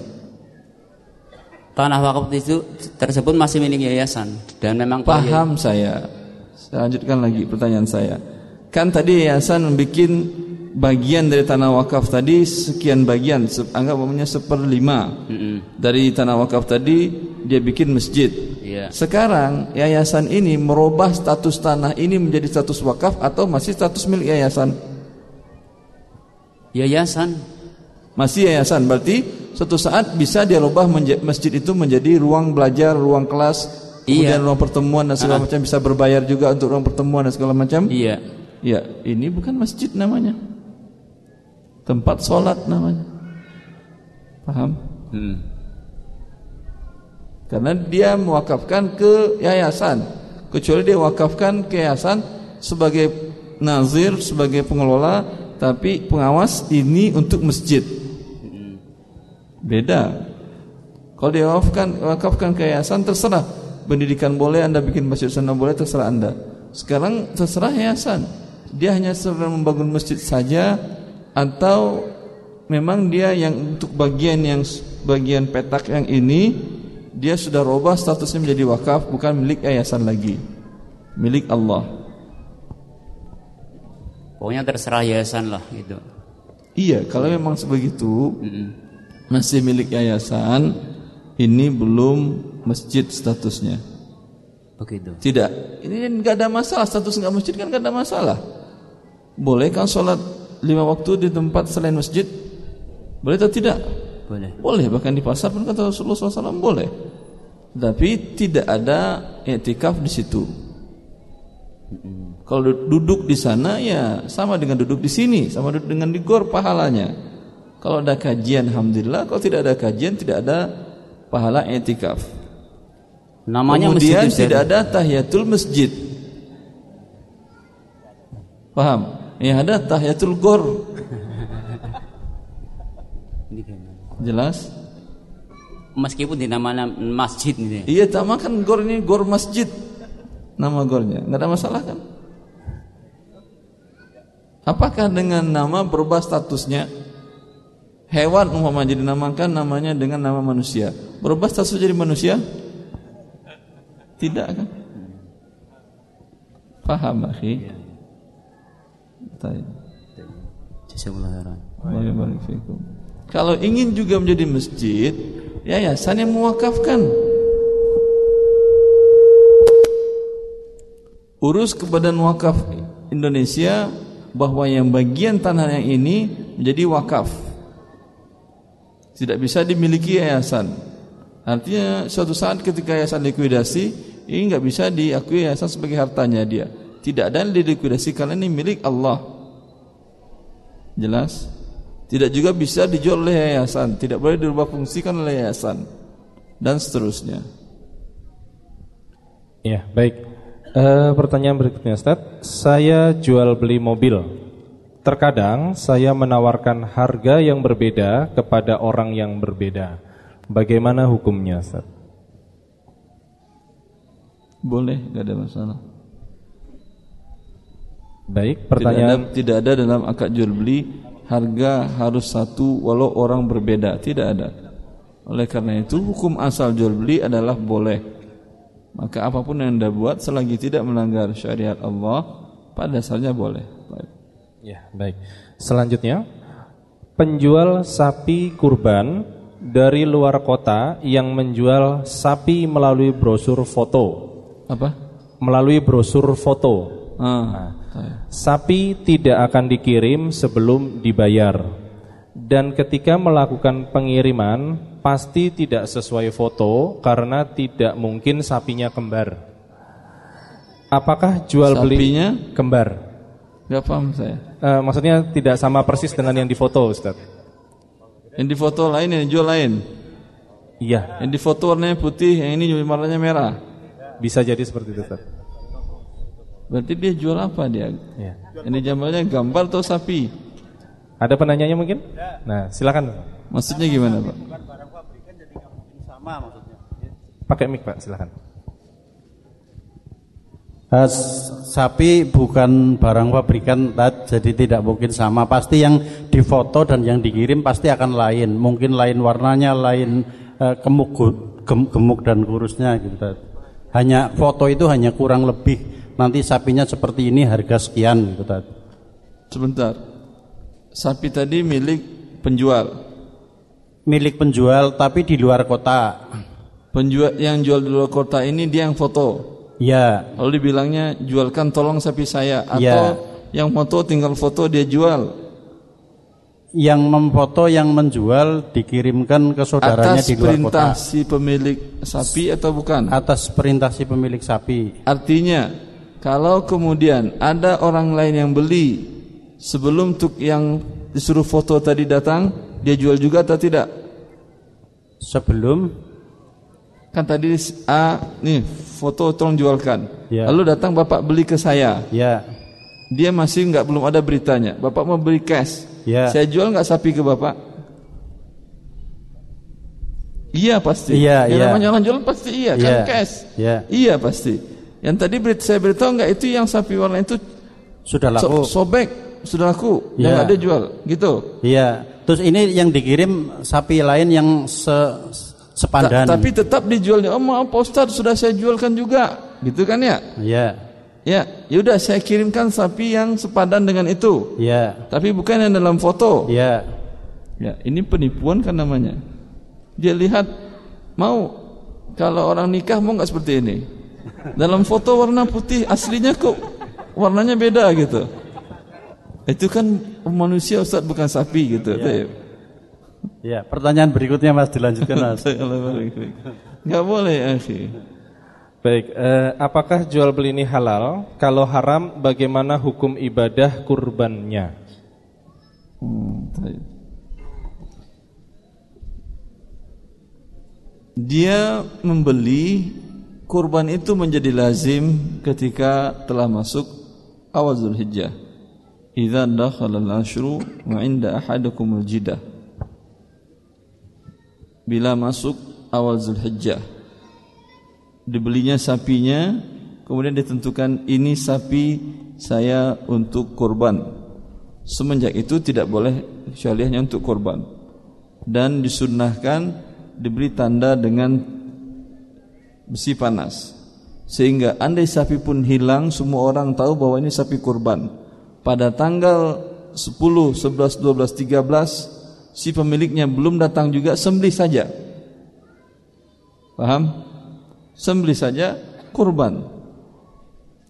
Tanah wakaf itu tersebut masih milik yayasan dan memang Paham saya. Saya lanjutkan lagi pertanyaan saya. Kan tadi yayasan membuat bagian dari tanah wakaf tadi sekian bagian, anggap umumnya seperlima Mm-mm. dari tanah wakaf tadi dia bikin masjid. Iya. Sekarang yayasan ini merubah status tanah ini menjadi status wakaf atau masih status milik yayasan? Yayasan. Masih yayasan berarti suatu saat bisa dia rubah masjid itu menjadi ruang belajar, ruang kelas, kemudian Iya. ruang pertemuan dan segala Ah. macam bisa berbayar juga untuk ruang pertemuan dan segala macam. Iya. Ya, ini bukan masjid namanya. Tempat sholat namanya. Paham? Mm. Karena dia mewakafkan ke yayasan. Kecuali dia wakafkan ke yayasan sebagai nazir, sebagai pengelola, tapi pengawas ini untuk masjid. Beda. Kalau dia wakafkan, wakafkan ke yayasan terserah. Pendidikan boleh Anda bikin masjid sana boleh terserah Anda. Sekarang terserah yayasan. Dia hanya sedang membangun masjid saja atau memang dia yang untuk bagian yang bagian petak yang ini dia sudah robah statusnya menjadi wakaf bukan milik yayasan lagi. Milik Allah. Pokoknya terserah yayasan lah gitu. Iya, kalau memang sebegitu Mm-mm. Masih milik yayasan ini belum masjid statusnya. Begitu. Tidak, ini nggak ada masalah status nggak masjid kan nggak ada masalah. Boleh kan sholat lima waktu di tempat selain masjid? Boleh atau tidak? Boleh. Boleh bahkan di pasar pun kata Rasulullah SAW boleh. Tapi tidak ada etikaf di situ. Kalau duduk di sana ya sama dengan duduk di sini, sama duduk dengan di gor pahalanya. Kalau ada kajian, alhamdulillah. Kalau tidak ada kajian, tidak ada pahala etikaf. Namanya Kemudian masjid tidak ada tahiyatul masjid. Paham? Yang ada tahiyatul gor. Jelas? Meskipun dinamakan masjid ini. Iya, sama kan gor ini gor masjid. Nama gornya, nggak ada masalah kan? Apakah dengan nama berubah statusnya? Hewan umpama jadi namakan namanya dengan nama manusia. Berubah status jadi manusia? Tidak kan? Paham, akhi? Baik. Kalau ingin juga menjadi masjid, yayasan yang mewakafkan. Urus ke Badan Wakaf Indonesia bahwa yang bagian tanah yang ini menjadi wakaf. Tidak bisa dimiliki yayasan. Artinya suatu saat ketika yayasan likuidasi, ini nggak bisa diakui yayasan sebagai hartanya dia. Tidak ada yang dilikuidasi karena ini milik Allah. Jelas? Tidak juga bisa dijual oleh yayasan, tidak boleh dirubah fungsikan oleh yayasan dan seterusnya. Ya, baik. Eh, pertanyaan berikutnya, Ustaz. Saya jual beli mobil. Terkadang saya menawarkan harga yang berbeda kepada orang yang berbeda. Bagaimana hukumnya, Ustaz? Boleh, tidak ada masalah. Baik, Tidak ada, pertanyaan tidak ada dalam akad jual beli harga harus satu walau orang berbeda, tidak ada. Oleh karena itu hukum asal jual beli adalah boleh. Maka apa pun yang Anda buat selagi tidak melanggar syariat Allah, pada dasarnya boleh. Ya, baik. Selanjutnya, penjual sapi kurban dari luar kota yang menjual sapi melalui brosur foto. Apa? Melalui brosur foto. Ah, saya. Sapi tidak akan dikirim sebelum dibayar. Dan ketika melakukan pengiriman pasti tidak sesuai foto karena tidak mungkin sapinya kembar. Apakah jual beli Sapinya? kembar? Gak paham saya. Eh, maksudnya tidak sama persis dengan yang difoto, Ustaz. Yang di foto lain, yang jual lain. Iya, Yang di foto warnanya putih, yang ini warnanya merah. bisa jadi seperti itu, Ustaz. Berarti dia jual apa dia? Iya. Yang dijambalnya gambar atau sapi? Ada penanyanya mungkin? Nah, silakan. Maksudnya gimana Pak? Pakai mic, Pak, silakan. Eh, sapi bukan barang pabrikan jadi tidak mungkin sama pasti yang difoto dan yang dikirim pasti akan lain mungkin lain warnanya lain eh, gemuk gem- gemuk dan kurusnya gitu hanya foto itu hanya kurang lebih nanti sapinya seperti ini harga sekian gitu. Sebentar. Sapi tadi milik penjual. milik penjual tapi di luar kota Penjual yang jual di luar kota ini dia yang foto. Ya Lalu dibilangnya jualkan tolong sapi saya atau Ya. yang foto tinggal foto dia jual yang memfoto yang menjual dikirimkan ke saudaranya atas di luar perintah kota si pemilik sapi atau bukan? atas perintah si pemilik sapi Artinya kalau kemudian ada orang lain yang beli sebelum tuk yang disuruh foto tadi datang, dia jual juga atau tidak? sebelum Kan tadi A nih foto tolong jualkan. Ya. Lalu datang bapak beli ke saya. ya Dia masih nggak belum ada beritanya. Bapak mau beli cash. Ya. Saya jual nggak sapi ke bapak? Iya pasti. Iya, yang iya. namanya orang jual pasti iya kan Iya. cash. Iya. Iya pasti. Yang tadi berit saya beritahu nggak itu yang sapi warna itu sudah so- laku sobek sudah laku Iya. yang nggak dia jual gitu. Iya. Terus ini yang dikirim sapi lain yang se sepandan. Ta- tapi tetap dijualnya. Oh maaf Pak Ustadz sudah saya jualkan juga, gitu kan ya? Iya. Ya, yaudah saya kirimkan sapi yang sepadan dengan itu. Iya. Tapi bukan yang dalam foto. Iya. Ya, ini penipuan kan namanya. Dia lihat mau kalau orang nikah mau nggak seperti ini. Dalam foto warna putih, aslinya kok warnanya beda gitu. Itu kan manusia Ustaz bukan sapi gitu. Baik. Iya. Pertanyaan berikutnya Mas dilanjutkan Mas. [laughs] Nggak boleh, akhi. Baik, eh, apakah jual beli ini halal? Kalau haram, bagaimana hukum ibadah kurbannya? Hmm, baik. Dia membeli kurban itu menjadi lazim ketika telah masuk awal Zulhijjah. Idza dakhala al-ashru wa 'inda ahadakum al-jidah. Bila masuk awal Zulhijjah. Dibelinya sapinya, kemudian ditentukan ini sapi saya untuk kurban. Semenjak itu tidak boleh hanya untuk kurban. Dan disunnahkan diberi tanda dengan besi panas. Sehingga andai sapi pun hilang semua orang tahu bahwa ini sapi kurban. Pada tanggal 10, 11, 12, 13 si pemiliknya belum datang juga sembelih saja. Paham? Sembelih saja kurban.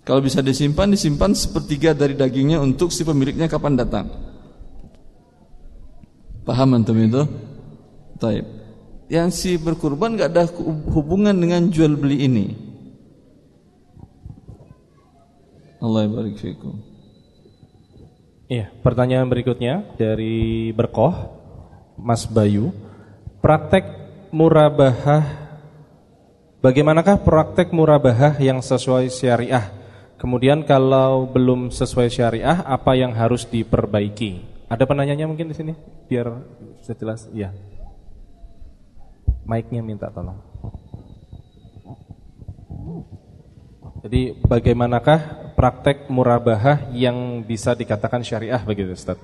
Kalau bisa disimpan, disimpan sepertiga dari dagingnya untuk si pemiliknya kapan datang. Paham antum itu? Taib. Yang si berkurban gak ada hubungan dengan jual beli ini. Allah barik fikum. Iya, pertanyaan berikutnya dari Berkoh, Mas Bayu. Praktek murabahah, bagaimanakah praktek murabahah yang sesuai syariah? Kemudian kalau belum sesuai syariah, apa yang harus diperbaiki? Ada penanyanya mungkin di sini, biar bisa jelas. Iya. Mic-nya minta tolong. Jadi bagaimanakah praktek murabahah yang bisa dikatakan syariah begitu Ustaz?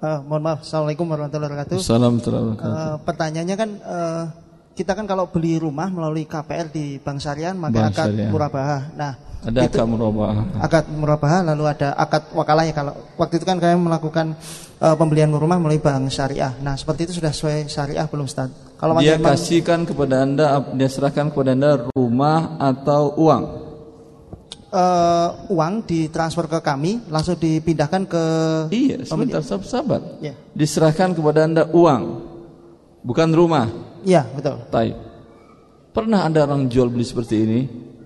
Eh, mohon maaf, Assalamualaikum warahmatullahi wabarakatuh. Assalamualaikum Eh, pertanyaannya kan eh, kita kan kalau beli rumah melalui KPR di Bank Syariah maka Bank akad Syariah. murabahah. Nah, Ada akad murabahah. akad murabahah lalu ada akad wakalahnya kalau waktu itu kan kami melakukan eh, pembelian rumah melalui Bank Syariah. Nah, seperti itu sudah sesuai syariah belum Ustaz? Kalau Dia kasihkan kepada anda, dia serahkan kepada anda rumah atau uang. Eh, uang ditransfer ke kami langsung dipindahkan ke Iya, sebentar sabar. sabar. Ya. Diserahkan kepada Anda uang, bukan rumah. Iya, betul. Taib. Pernah Anda orang jual beli seperti ini?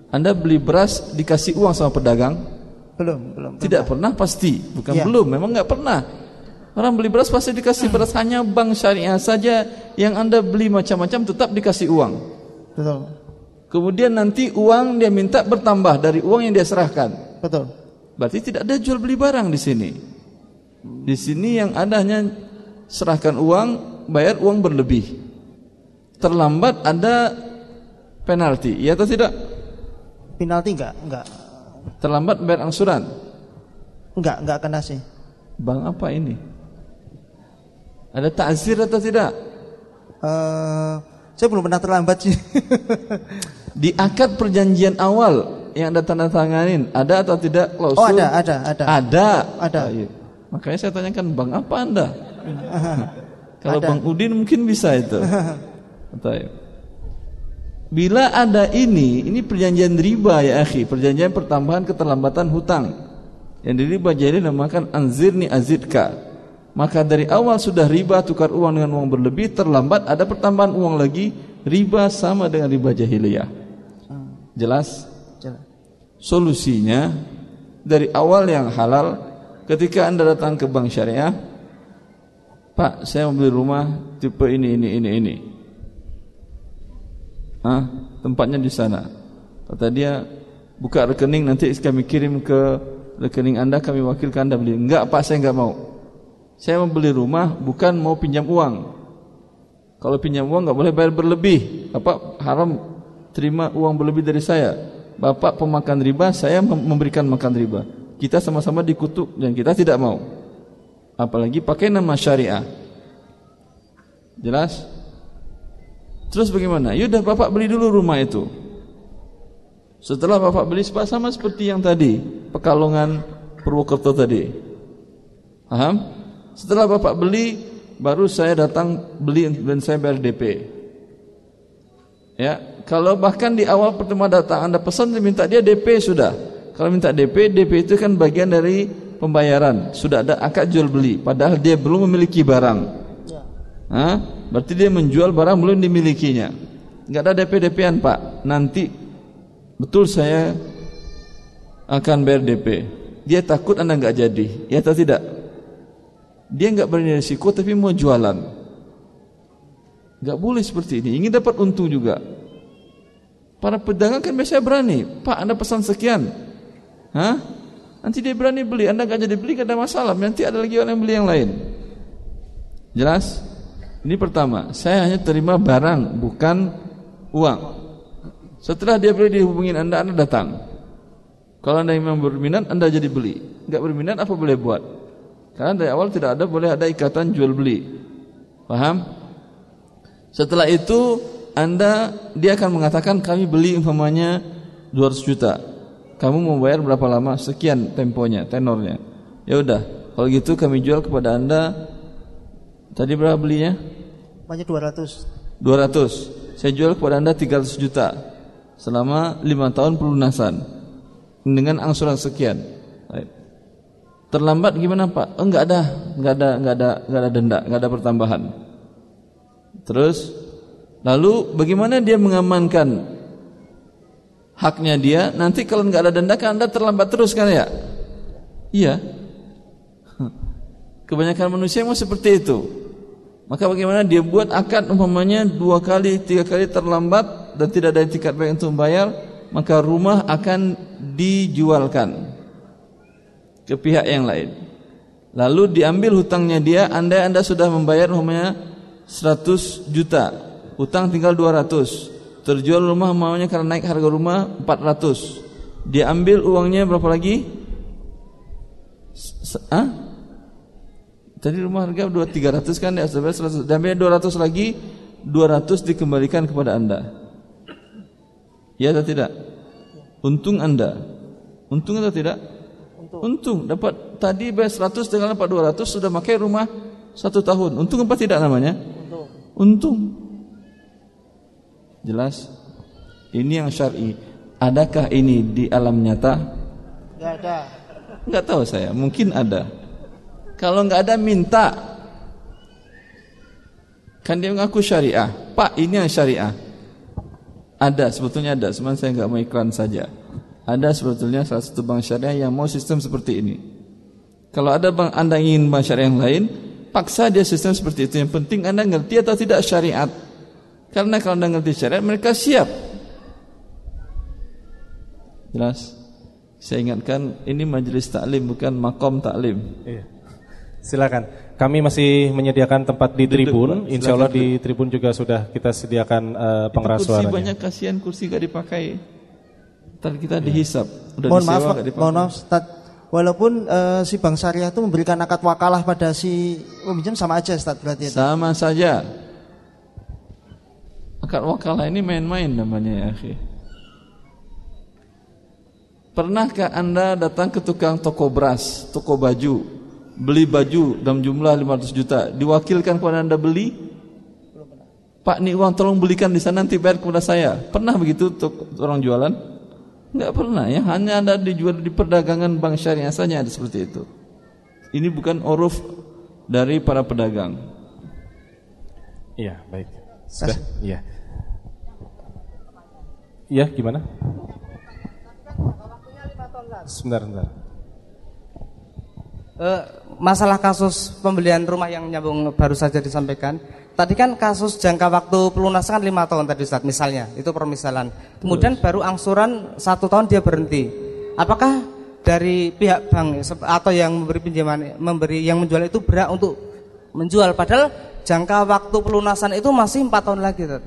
Anda beli beras dikasih uang sama pedagang? Belum, belum. Tidak pernah pasti, bukan Iya. belum, memang nggak pernah. Orang beli beras pasti dikasih beras hanya bank syariah saja yang Anda beli macam-macam tetap dikasih uang. Betul. Kemudian nanti uang dia minta bertambah dari uang yang dia serahkan. Betul. Berarti tidak ada jual beli barang di sini. Di sini yang ada hanya serahkan uang, bayar uang berlebih. Terlambat ada penalti, iya atau tidak? Penalti enggak? Enggak. Terlambat bayar angsuran. Enggak, enggak kena sih. Bang apa ini? Ada takzir atau tidak? Eh, saya belum pernah terlambat sih. [laughs] Di akad perjanjian awal yang Anda tanda tanganin, ada atau tidak klausul? Oh, ada, ada, ada. Ada. Ada. Oh, iya. Makanya saya tanyakan, Bang apa Anda? [laughs] Kalau Ada. Bang Udin mungkin bisa itu. [laughs] Bila ada ini, ini perjanjian riba ya akhi, perjanjian pertambahan keterlambatan hutang. Yang di riba jadi namakan anzirni azidka. Maka dari awal sudah riba tukar uang dengan uang berlebih, terlambat ada pertambahan uang lagi, riba sama dengan riba jahiliyah. Jelas? Jelas. Solusinya dari awal yang halal ketika Anda datang ke bank syariah, Pak, saya mau beli rumah tipe ini ini ini ini. Ah, tempatnya di sana. Kata dia, buka rekening nanti kami kirim ke rekening Anda, kami wakilkan Anda beli. Enggak, Pak, saya enggak mau. Saya mau beli rumah bukan mau pinjam uang. Kalau pinjam uang enggak boleh bayar berlebih. Bapak haram terima uang berlebih dari saya. Bapak pemakan riba, saya mem- memberikan makan riba. Kita sama-sama dikutuk dan kita tidak mau. Apalagi pakai nama syariah. Jelas? Terus bagaimana? Yaudah Bapak beli dulu rumah itu. Setelah Bapak beli sama seperti yang tadi, Pekalongan Purwokerto tadi. Paham? Setelah Bapak beli, baru saya datang beli dan saya bayar DP. Ya, kalau bahkan di awal pertemuan datang Anda pesan diminta dia DP sudah. Kalau minta DP, DP itu kan bagian dari pembayaran. Sudah ada akad jual beli, padahal dia belum memiliki barang. Hah? Berarti dia menjual barang belum dimilikinya. Enggak ada DP-DP-an, Pak. Nanti betul saya akan bayar DP. Dia takut Anda enggak jadi, ya atau tidak? Dia enggak berani risiko tapi mau jualan. Enggak boleh seperti ini. Ingin dapat untung juga. Para pedagang kan biasanya berani. Pak, Anda pesan sekian. Hah? Nanti dia berani beli. Anda enggak jadi beli, enggak ada masalah. Nanti ada lagi orang yang beli yang lain. Jelas? Ini pertama, saya hanya terima barang, bukan uang. Setelah dia beli dihubungin Anda, Anda datang. Kalau Anda memang berminat, Anda jadi beli. Enggak berminat, apa boleh buat? Karena dari awal tidak ada boleh ada ikatan jual beli. Paham? Setelah itu Anda dia akan mengatakan kami beli umpamanya 200 juta. Kamu mau bayar berapa lama? Sekian temponya, tenornya. Ya udah, kalau gitu kami jual kepada Anda Tadi berapa belinya? Banyak 200. 200. Saya jual kepada Anda 300 juta selama 5 tahun pelunasan dengan angsuran sekian. Terlambat gimana Pak? Oh, enggak ada, enggak ada, enggak ada, enggak ada denda, enggak ada pertambahan. Terus lalu bagaimana dia mengamankan haknya dia? Nanti kalau enggak ada denda kan Anda terlambat terus kan ya? Iya. [laughs] Kebanyakan manusia mau seperti itu. Maka bagaimana dia buat akad umpamanya dua kali, tiga kali terlambat dan tidak ada etikat baik untuk membayar, maka rumah akan dijualkan ke pihak yang lain. Lalu diambil hutangnya dia, anda anda sudah membayar umpamanya 100 juta, hutang tinggal 200. Terjual rumah maunya karena naik harga rumah 400. Diambil uangnya berapa lagi? S- ah? Tadi rumah harga 2 300 kan ya, sudah 100. Dan 200 lagi 200 dikembalikan kepada Anda. Ya atau tidak? Untung Anda. Untung atau tidak? Untung. Dapat tadi bayar 100 dengan dapat 200 sudah pakai rumah satu tahun. Untung apa tidak namanya? Untung. Jelas? Ini yang syar'i. Adakah ini di alam nyata? Enggak ada. Enggak tahu saya, mungkin ada. Kalau enggak ada minta. Kan dia mengaku syariah. Pak, ini yang syariah. Ada, sebetulnya ada, cuman saya enggak mau iklan saja. Ada sebetulnya salah satu bank syariah yang mau sistem seperti ini. Kalau ada bank Anda ingin bank syariah yang lain, paksa dia sistem seperti itu. Yang penting Anda ngerti atau tidak syariat. Karena kalau Anda ngerti syariat, mereka siap. Jelas? Saya ingatkan ini majelis taklim bukan makom taklim. Iya. Silakan. Kami masih menyediakan tempat di tribun. Insya Allah di tribun juga sudah kita sediakan uh, pengeras Itu kursi suaranya. banyak kasihan kursi gak dipakai. Ntar kita dihisap. Udah mohon maaf, disewa dipakai. mohon maaf, Ustaz. Walaupun eh, si bank syariah itu memberikan akad wakalah pada si peminjam sama aja, Ustaz berarti. itu. Sama saja. Akad wakalah ini main-main namanya ya akhi. Pernahkah anda datang ke tukang toko beras, toko baju, beli baju dalam jumlah 500 juta, diwakilkan kepada anda beli? Pak, ini uang tolong belikan di sana nanti bayar kepada saya. Pernah begitu orang jualan? Enggak pernah ya, hanya ada dijual di perdagangan bank syariah saja ada seperti itu. Ini bukan uruf dari para pedagang. Iya, baik. Sudah, iya. Iya, gimana? Sebentar, sebentar. Eh, masalah kasus pembelian rumah yang nyambung baru saja disampaikan. Tadi kan kasus jangka waktu pelunasan kan lima tahun tadi Ustaz, misalnya itu permisalan. Kemudian baru angsuran satu tahun dia berhenti. Apakah dari pihak bank atau yang memberi pinjaman, memberi yang menjual itu berhak untuk menjual? Padahal jangka waktu pelunasan itu masih empat tahun lagi. Ustaz.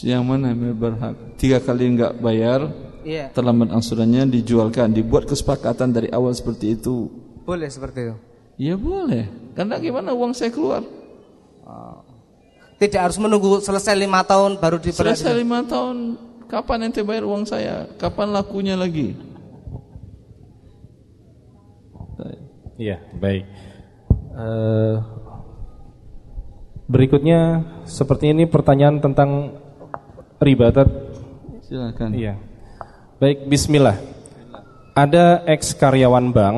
Yang mana yang berhak? Tiga kali enggak bayar, Iya. terlambat angsurannya dijualkan, dibuat kesepakatan dari awal seperti itu. Boleh seperti itu. Ya boleh. Karena gimana uang saya keluar? Tidak harus menunggu selesai lima tahun baru dibayar. Selesai lima tahun, kapan ente bayar uang saya? Kapan lakunya lagi? Iya, baik. Eh, berikutnya seperti ini pertanyaan tentang riba. Silakan. Iya. Baik, bismillah. Ada ex karyawan bank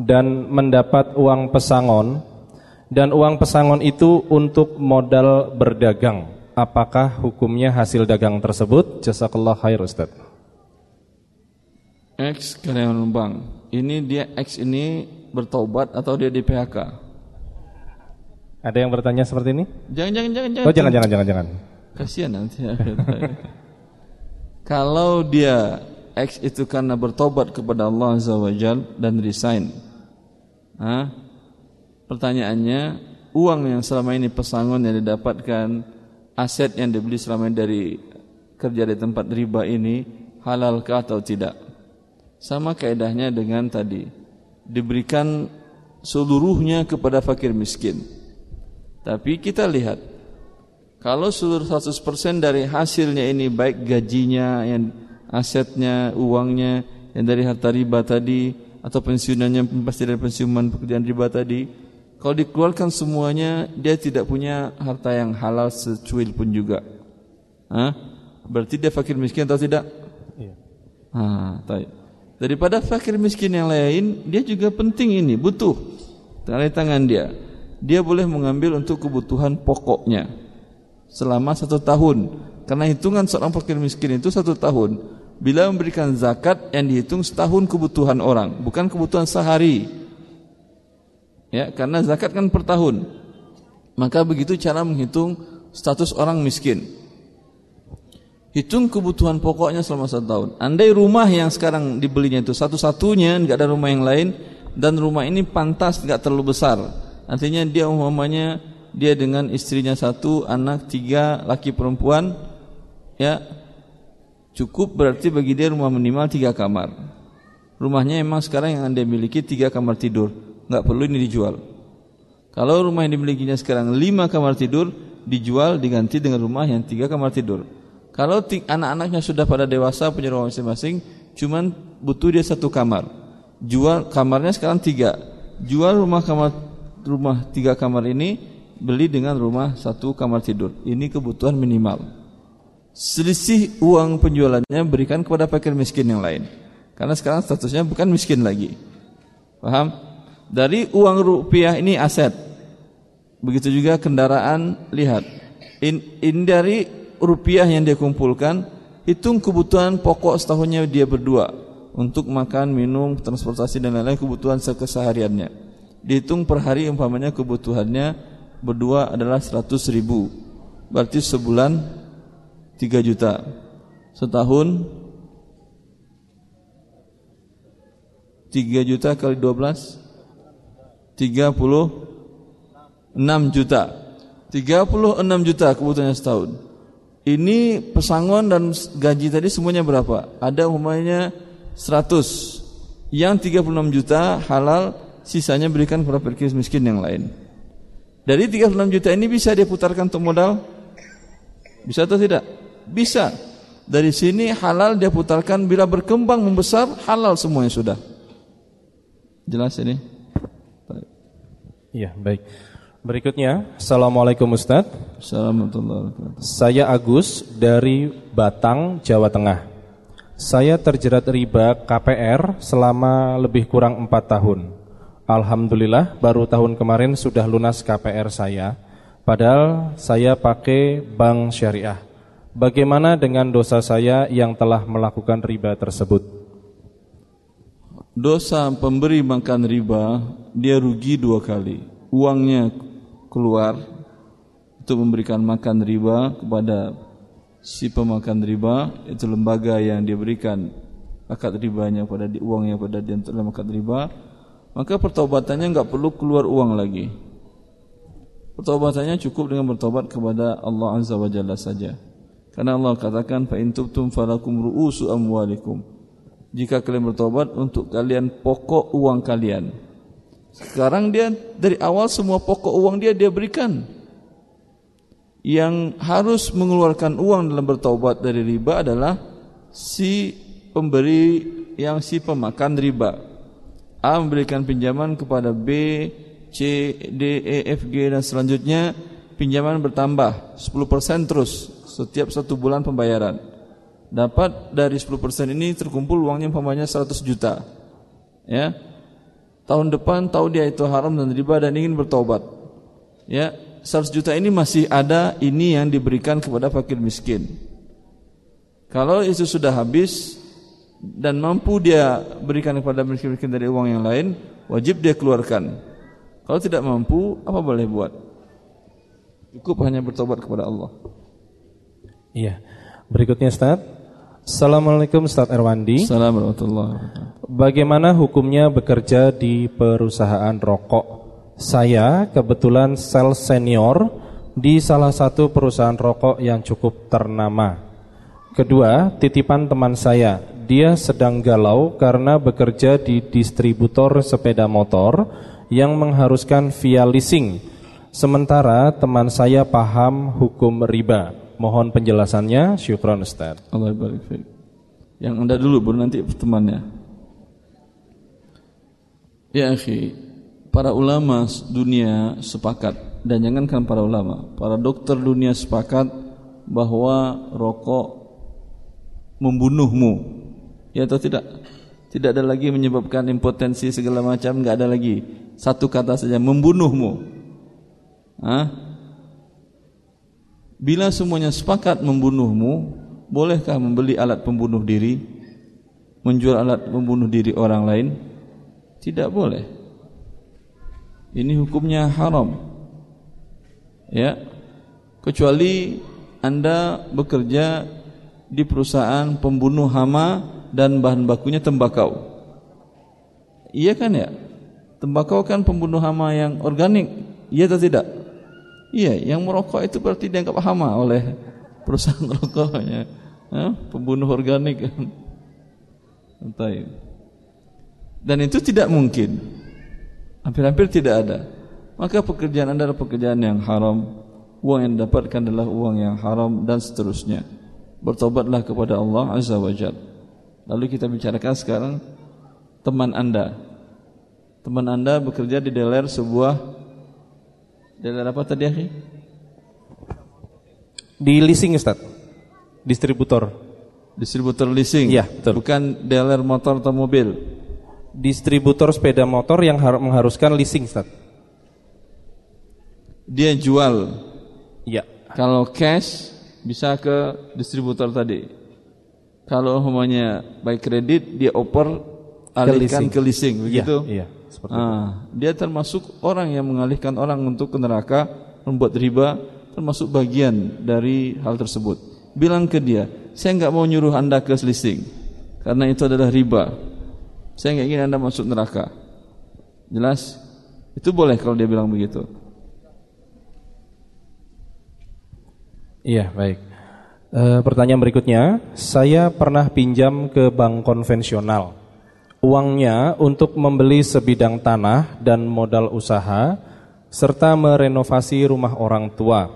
dan mendapat uang pesangon dan uang pesangon itu untuk modal berdagang. Apakah hukumnya hasil dagang tersebut? Jazakallah khair Ustaz. Ex karyawan bank. Ini dia ex ini bertobat atau dia di PHK? Ada yang bertanya seperti ini? Jangan jangan jangan jangan. Oh, jangan jangan jangan jangan. Kasihan nanti. [laughs] Kalau dia ex itu karena bertobat kepada Allah Azza wa Jal dan resign. Hah? Pertanyaannya, uang yang selama ini pesangon yang didapatkan, aset yang dibeli selama ini dari kerja di tempat riba ini halalkah atau tidak? Sama kaidahnya dengan tadi, diberikan seluruhnya kepada fakir miskin. Tapi kita lihat kalau seluruh 100% dari hasilnya ini baik gajinya, yang asetnya, uangnya yang dari harta riba tadi atau pensiunannya pasti dari pensiunan pekerjaan riba tadi, kalau dikeluarkan semuanya dia tidak punya harta yang halal secuil pun juga. Hah? Berarti dia fakir miskin atau tidak? Iya. Ah, taib. Daripada fakir miskin yang lain, dia juga penting ini, butuh. Dari tangan dia. Dia boleh mengambil untuk kebutuhan pokoknya selama satu tahun. Karena hitungan seorang fakir miskin itu satu tahun. Bila memberikan zakat yang dihitung setahun kebutuhan orang, bukan kebutuhan sehari. Ya, karena zakat kan per tahun. Maka begitu cara menghitung status orang miskin. Hitung kebutuhan pokoknya selama satu tahun. Andai rumah yang sekarang dibelinya itu satu-satunya, nggak ada rumah yang lain, dan rumah ini pantas nggak terlalu besar. Artinya dia umpamanya dia dengan istrinya satu, anak tiga, laki perempuan, ya cukup berarti bagi dia rumah minimal tiga kamar. Rumahnya emang sekarang yang anda miliki tiga kamar tidur, nggak perlu ini dijual. Kalau rumah yang dimilikinya sekarang lima kamar tidur, dijual diganti dengan rumah yang tiga kamar tidur. Kalau anak-anaknya sudah pada dewasa punya rumah masing-masing, cuman butuh dia satu kamar. Jual kamarnya sekarang tiga. Jual rumah kamar rumah tiga kamar ini beli dengan rumah satu kamar tidur. Ini kebutuhan minimal. selisih uang penjualannya berikan kepada fakir miskin yang lain. Karena sekarang statusnya bukan miskin lagi. Paham? Dari uang rupiah ini aset. Begitu juga kendaraan, lihat. In, in dari rupiah yang dia kumpulkan, hitung kebutuhan pokok setahunnya dia berdua untuk makan, minum, transportasi dan lain-lain kebutuhan kesehariannya. Dihitung per hari umpamanya kebutuhannya berdua adalah 100 ribu. Berarti sebulan 3 juta. Setahun 3 juta kali 12 36 juta 36 juta kebutuhannya setahun ini pesangon dan gaji tadi semuanya berapa? Ada umpamanya 100 yang 36 juta halal sisanya berikan kepada fakir miskin yang lain dari 36 juta ini bisa dia putarkan untuk modal? Bisa atau tidak? Bisa. Dari sini halal dia putarkan bila berkembang membesar halal semuanya sudah. Jelas ini? Iya, baik. Berikutnya, Assalamualaikum Ustaz. Assalamualaikum Saya Agus dari Batang, Jawa Tengah. Saya terjerat riba KPR selama lebih kurang 4 tahun. Alhamdulillah baru tahun kemarin sudah lunas KPR saya. Padahal saya pakai bank syariah. Bagaimana dengan dosa saya yang telah melakukan riba tersebut? Dosa pemberi makan riba dia rugi dua kali. Uangnya keluar untuk memberikan makan riba kepada si pemakan riba. Itu lembaga yang dia berikan akad ribanya pada di uangnya pada dia untuk makan riba. Maka pertobatannya enggak perlu keluar uang lagi. Pertobatannya cukup dengan bertobat kepada Allah Azza wa Jalla saja. Karena Allah katakan fa in tubtum falakum ru'usu amwalikum. Jika kalian bertobat untuk kalian pokok uang kalian sekarang dia dari awal semua pokok uang dia dia berikan. Yang harus mengeluarkan uang dalam bertobat dari riba adalah si pemberi yang si pemakan riba. A memberikan pinjaman kepada B, C, D, E, F, G dan selanjutnya pinjaman bertambah 10% terus setiap satu bulan pembayaran. Dapat dari 10% ini terkumpul uangnya umpamanya 100 juta. Ya, tahun depan tahu dia itu haram dan riba dan ingin bertobat. Ya, 100 juta ini masih ada ini yang diberikan kepada fakir miskin. Kalau itu sudah habis dan mampu dia berikan kepada miskin-miskin dari uang yang lain, wajib dia keluarkan. Kalau tidak mampu, apa boleh buat? Cukup hanya bertobat kepada Allah. Iya. Berikutnya Ustaz. Assalamualaikum Ustaz Erwandi. Assalamualaikum. Bagaimana hukumnya bekerja di perusahaan rokok? Saya kebetulan sales senior di salah satu perusahaan rokok yang cukup ternama. Kedua, titipan teman saya. Dia sedang galau karena bekerja di distributor sepeda motor yang mengharuskan via leasing. Sementara teman saya paham hukum riba. Mohon penjelasannya, syukron Ustaz. Allah barik fiik. Yang Anda dulu baru nanti temannya. Ya akhi, para ulama dunia sepakat dan jangankan para ulama, para dokter dunia sepakat bahwa rokok membunuhmu. Ya atau tidak? Tidak ada lagi menyebabkan impotensi segala macam, enggak ada lagi. Satu kata saja membunuhmu. Hah? Bila semuanya sepakat membunuhmu, bolehkah membeli alat pembunuh diri? Menjual alat pembunuh diri orang lain? Tidak boleh. Ini hukumnya haram. Ya. Kecuali Anda bekerja di perusahaan pembunuh hama dan bahan bakunya tembakau. Iya kan ya? Tembakau kan pembunuh hama yang organik. Iya atau tidak? Iya, yang merokok itu berarti dianggap hama oleh perusahaan [laughs] rokoknya. Hah? Pembunuh organik. Entah. Dan itu tidak mungkin. Hampir-hampir tidak ada. Maka pekerjaan Anda adalah pekerjaan yang haram. Uang yang didapatkan adalah uang yang haram dan seterusnya. Bertobatlah kepada Allah Azza wa Jal. Lalu kita bicarakan sekarang teman Anda. Teman Anda bekerja di dealer sebuah Dealer apa tadi akhi? Di leasing Ustaz. Distributor. Distributor leasing. Iya, betul. Bukan dealer motor atau mobil. Distributor sepeda motor yang har- mengharuskan leasing, Ustaz. Dia jual. Iya. Kalau cash bisa ke distributor tadi. Kalau umpamanya by kredit dia oper alihkan leasing. ke leasing, Iya, begitu? iya, seperti Ah, dia termasuk orang yang mengalihkan orang untuk ke neraka, membuat riba, termasuk bagian dari hal tersebut. Bilang ke dia, saya nggak mau nyuruh anda ke leasing, karena itu adalah riba. Saya nggak ingin anda masuk neraka. Jelas? Itu boleh kalau dia bilang begitu. Iya, baik. E, pertanyaan berikutnya, saya pernah pinjam ke bank konvensional. Uangnya untuk membeli sebidang tanah dan modal usaha serta merenovasi rumah orang tua.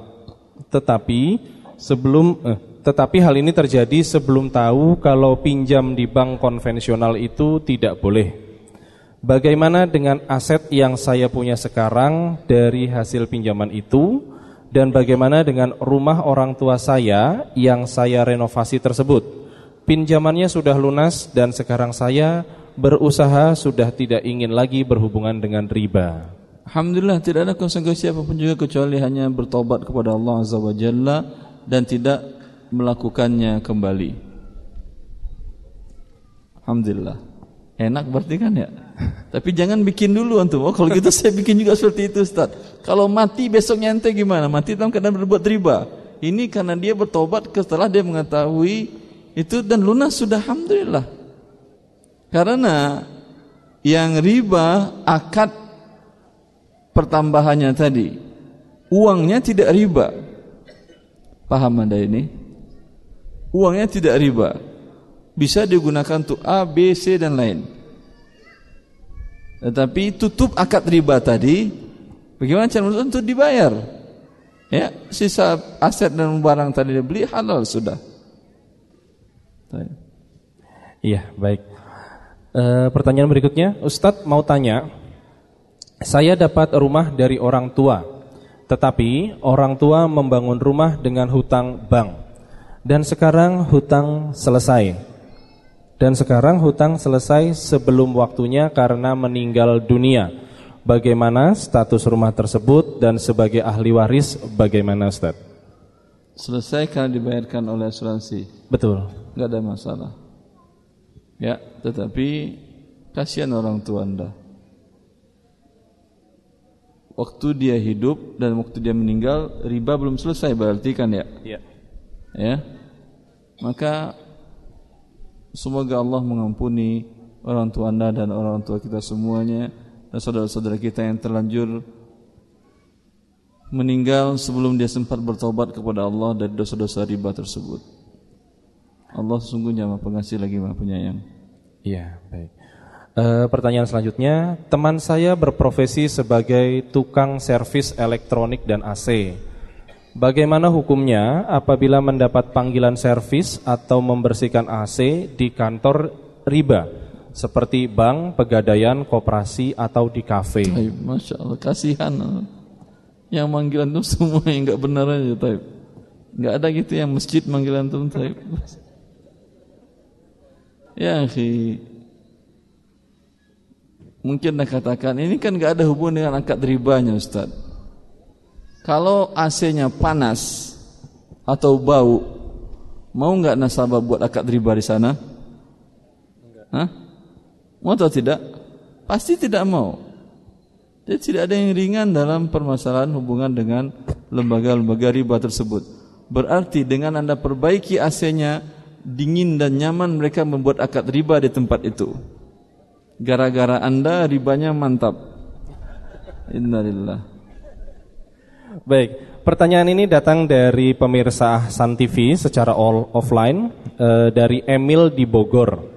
Tetapi sebelum eh, tetapi hal ini terjadi sebelum tahu kalau pinjam di bank konvensional itu tidak boleh. Bagaimana dengan aset yang saya punya sekarang dari hasil pinjaman itu dan bagaimana dengan rumah orang tua saya yang saya renovasi tersebut? Pinjamannya sudah lunas dan sekarang saya berusaha sudah tidak ingin lagi berhubungan dengan riba. Alhamdulillah tidak ada konsekuensi apa pun juga kecuali hanya bertobat kepada Allah Azza wa Jalla dan tidak melakukannya kembali. Alhamdulillah. Enak berarti kan ya? [laughs] Tapi jangan bikin dulu antum. Oh kalau gitu [laughs] saya bikin juga seperti itu Ustaz. Kalau mati besoknya ente gimana? Mati dalam keadaan berbuat riba. Ini karena dia bertobat setelah dia mengetahui itu dan lunas sudah Alhamdulillah. Karena yang riba akad pertambahannya tadi uangnya tidak riba. Paham Anda ini? Uangnya tidak riba. Bisa digunakan untuk A, B, C dan lain. Tetapi tutup akad riba tadi bagaimana cara untuk dibayar? Ya, sisa aset dan barang tadi dibeli halal sudah. Iya, baik. E, pertanyaan berikutnya, Ustadz mau tanya, saya dapat rumah dari orang tua, tetapi orang tua membangun rumah dengan hutang bank, dan sekarang hutang selesai. Dan sekarang hutang selesai sebelum waktunya karena meninggal dunia. Bagaimana status rumah tersebut dan sebagai ahli waris bagaimana Ustaz? Selesai karena dibayarkan oleh asuransi. Betul. Enggak ada masalah. Ya, tetapi kasihan orang tua Anda. Waktu dia hidup dan waktu dia meninggal riba belum selesai berarti kan ya? Iya. Ya. Maka semoga Allah mengampuni orang tua Anda dan orang tua kita semuanya dan saudara-saudara kita yang terlanjur meninggal sebelum dia sempat bertobat kepada Allah dari dosa-dosa riba tersebut. Allah sesungguhnya Maha Pengasih lagi Maha Penyayang. Iya, baik. E, pertanyaan selanjutnya, teman saya berprofesi sebagai tukang servis elektronik dan AC. Bagaimana hukumnya apabila mendapat panggilan servis atau membersihkan AC di kantor riba seperti bank, pegadaian, koperasi atau di kafe? Taib, Masya Allah, kasihan. Yang manggilan itu semua yang enggak benar aja, Taib. Enggak ada gitu yang masjid manggilan tuh, Taib. Ya, akhi. Mungkin anda katakan, ini kan enggak ada hubungan dengan akad ribanya, Ustaz. Kalau AC-nya panas atau bau, mau enggak nasabah buat akad riba di sana? Hah? Mau atau tidak? Pasti tidak mau. Jadi tidak ada yang ringan dalam permasalahan hubungan dengan lembaga-lembaga riba tersebut. Berarti dengan Anda perbaiki AC-nya dingin dan nyaman mereka membuat akad riba di tempat itu. Gara-gara Anda ribanya mantap. Innalillah. Baik, pertanyaan ini datang dari pemirsa Ahsan TV secara all offline eh, dari Emil di Bogor.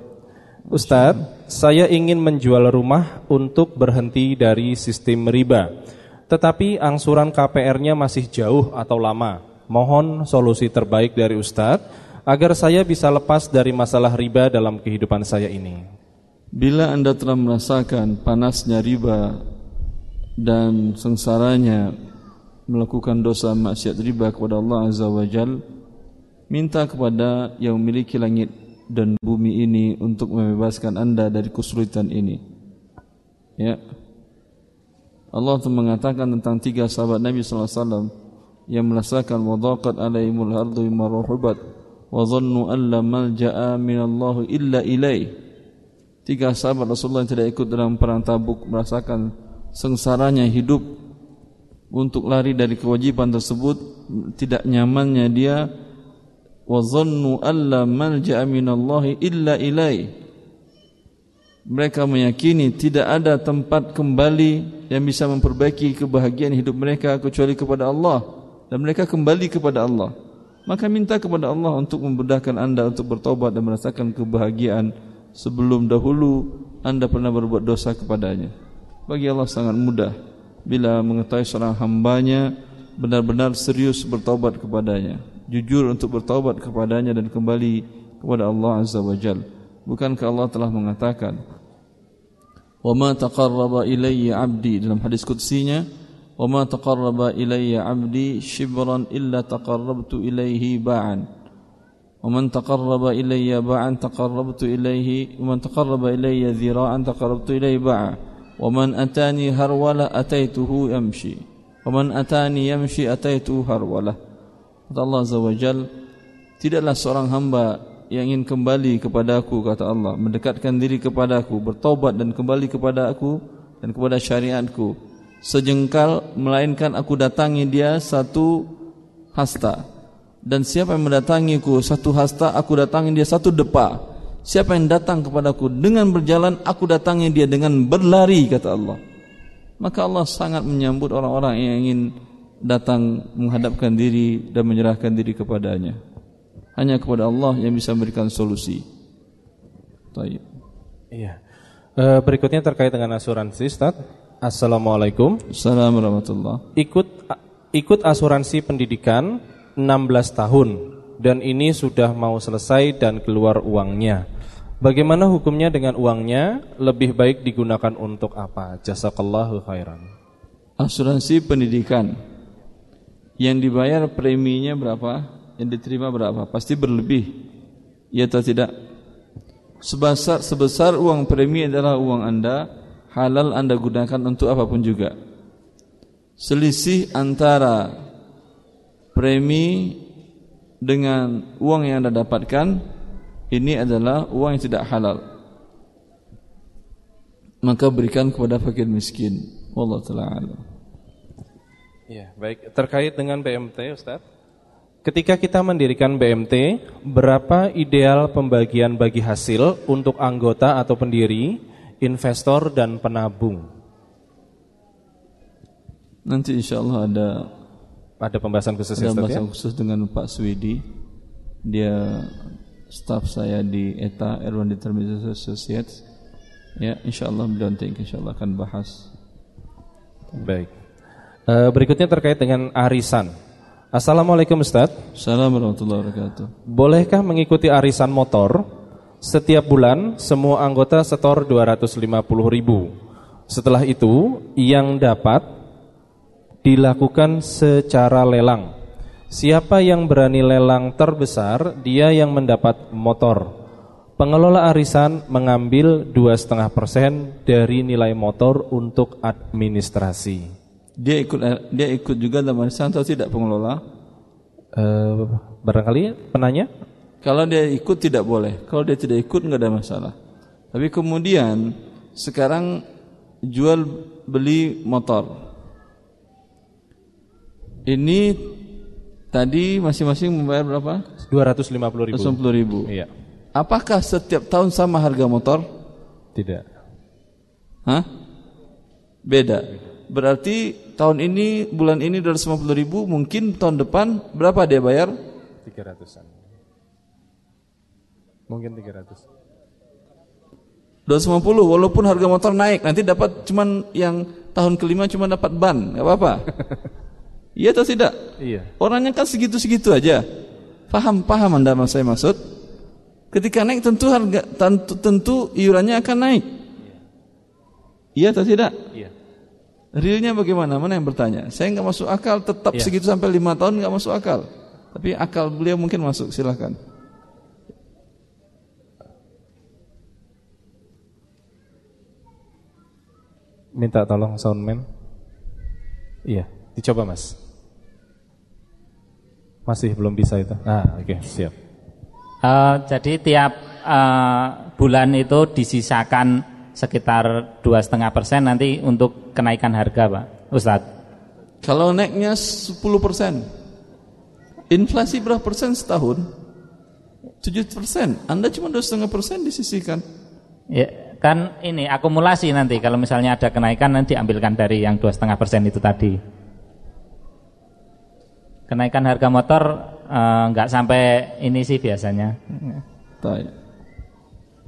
Ustadz, saya ingin menjual rumah untuk berhenti dari sistem riba. Tetapi angsuran KPR-nya masih jauh atau lama. Mohon solusi terbaik dari Ustadz agar saya bisa lepas dari masalah riba dalam kehidupan saya ini. Bila Anda telah merasakan panasnya riba dan sengsaranya melakukan dosa maksiat riba kepada Allah Azza wa Jal, minta kepada yang memiliki langit dan bumi ini untuk membebaskan anda dari kesulitan ini. Ya. Allah telah mengatakan tentang tiga sahabat Nabi sallallahu alaihi wasallam yang merasakan wadaqat alaihimul ardu bima rahubat dhannu an la malja'a min Allah illa ilaih. Tiga sahabat Rasulullah yang tidak ikut dalam perang Tabuk merasakan sengsaranya hidup untuk lari dari kewajiban tersebut tidak nyamannya dia wa dhannu an la malja'a min Allah illa ilaih. Mereka meyakini tidak ada tempat kembali yang bisa memperbaiki kebahagiaan hidup mereka kecuali kepada Allah dan mereka kembali kepada Allah maka minta kepada Allah untuk memudahkan anda untuk bertobat dan merasakan kebahagiaan sebelum dahulu anda pernah berbuat dosa kepadanya. Bagi Allah sangat mudah bila mengetahui seorang hambanya benar-benar serius bertobat kepadanya jujur untuk bertobat kepadanya dan kembali kepada Allah Azza wa Jal. Bukankah Allah telah mengatakan ma taqarraba ilayya 'abdi? Dalam hadis qudsinya وما تقرب إلي عبدي شبرا إلا تقربت إليه باعا ومن تقرب إلي باعا تقربت إليه ومن تقرب إلي ذراعا تقربت إليه باعا ومن أتاني هرولة أتيته يمشي ومن أتاني يمشي أتيته هرولة kata Allah Azza wa Jal tidaklah seorang hamba yang ingin kembali kepadaku kata Allah mendekatkan diri kepadaku bertobat dan kembali kepada aku dan kepada syariatku sejengkal melainkan aku datangi dia satu hasta dan siapa yang mendatangiku satu hasta aku datangi dia satu depa siapa yang datang kepadaku dengan berjalan aku datangi dia dengan berlari kata Allah maka Allah sangat menyambut orang-orang yang ingin datang menghadapkan diri dan menyerahkan diri kepadanya hanya kepada Allah yang bisa memberikan solusi. Iya. Uh, berikutnya terkait dengan asuransi, Ustaz. Assalamualaikum. Assalamualaikum warahmatullahi Ikut ikut asuransi pendidikan 16 tahun dan ini sudah mau selesai dan keluar uangnya. Bagaimana hukumnya dengan uangnya? Lebih baik digunakan untuk apa? Jazakallahu khairan. Asuransi pendidikan yang dibayar preminya berapa? Yang diterima berapa? Pasti berlebih. Ya atau tidak? Sebesar sebesar uang premi adalah uang Anda, halal anda gunakan untuk apa pun juga. Selisih antara premi dengan uang yang anda dapatkan ini adalah uang yang tidak halal. Maka berikan kepada fakir miskin. Wallahu taala Ya, baik. Terkait dengan BMT, Ustaz. Ketika kita mendirikan BMT, berapa ideal pembagian bagi hasil untuk anggota atau pendiri investor dan penabung. Nanti insya Allah ada ada pembahasan khusus ada ya? pembahasan khusus dengan Pak Swidi. Dia staff saya di ETA Erwan Determination Associates. Ya, insya Allah beliau nanti insya Allah akan bahas. Baik. Uh, berikutnya terkait dengan arisan. Assalamualaikum Ustaz. Assalamualaikum warahmatullahi wabarakatuh. Bolehkah mengikuti arisan motor setiap bulan semua anggota setor 250 ribu. Setelah itu yang dapat dilakukan secara lelang. Siapa yang berani lelang terbesar dia yang mendapat motor. Pengelola arisan mengambil 2,5% dari nilai motor untuk administrasi. Dia ikut dia ikut juga dalam arisan atau tidak pengelola? Uh, barangkali penanya kalau dia ikut tidak boleh, kalau dia tidak ikut nggak ada masalah. Tapi kemudian sekarang jual beli motor. Ini tadi masing-masing membayar berapa? 250 ribu. 250 ribu. Iya. Apakah setiap tahun sama harga motor? Tidak. Hah? Beda. Berarti tahun ini bulan ini 250 ribu, mungkin tahun depan berapa dia bayar? 300-an. Mungkin 300. 250 walaupun harga motor naik nanti dapat cuman yang tahun kelima cuma dapat ban nggak apa-apa. [laughs] Iya atau tidak? Iya. Orangnya kan segitu-segitu aja. Paham paham anda saya maksud. Ketika naik tentu harga tentu, tentu iurannya akan naik. Iya. Atau tidak? Iya. Realnya bagaimana? Mana yang bertanya? Saya nggak masuk akal tetap iya. segitu sampai lima tahun nggak masuk akal. Tapi akal beliau mungkin masuk, silahkan. Minta tolong soundman. Iya, dicoba mas. Masih belum bisa itu. Ah, oke, okay, siap. Uh, jadi tiap uh, bulan itu disisakan sekitar dua setengah persen nanti untuk kenaikan harga, Pak Ustadz. Kalau naiknya 10 persen, inflasi berapa persen setahun? 7 persen. Anda cuma dua setengah persen disisihkan. Ya, kan ini akumulasi nanti kalau misalnya ada kenaikan nanti ambilkan dari yang dua setengah persen itu tadi. Kenaikan harga motor uh, nggak sampai ini sih biasanya.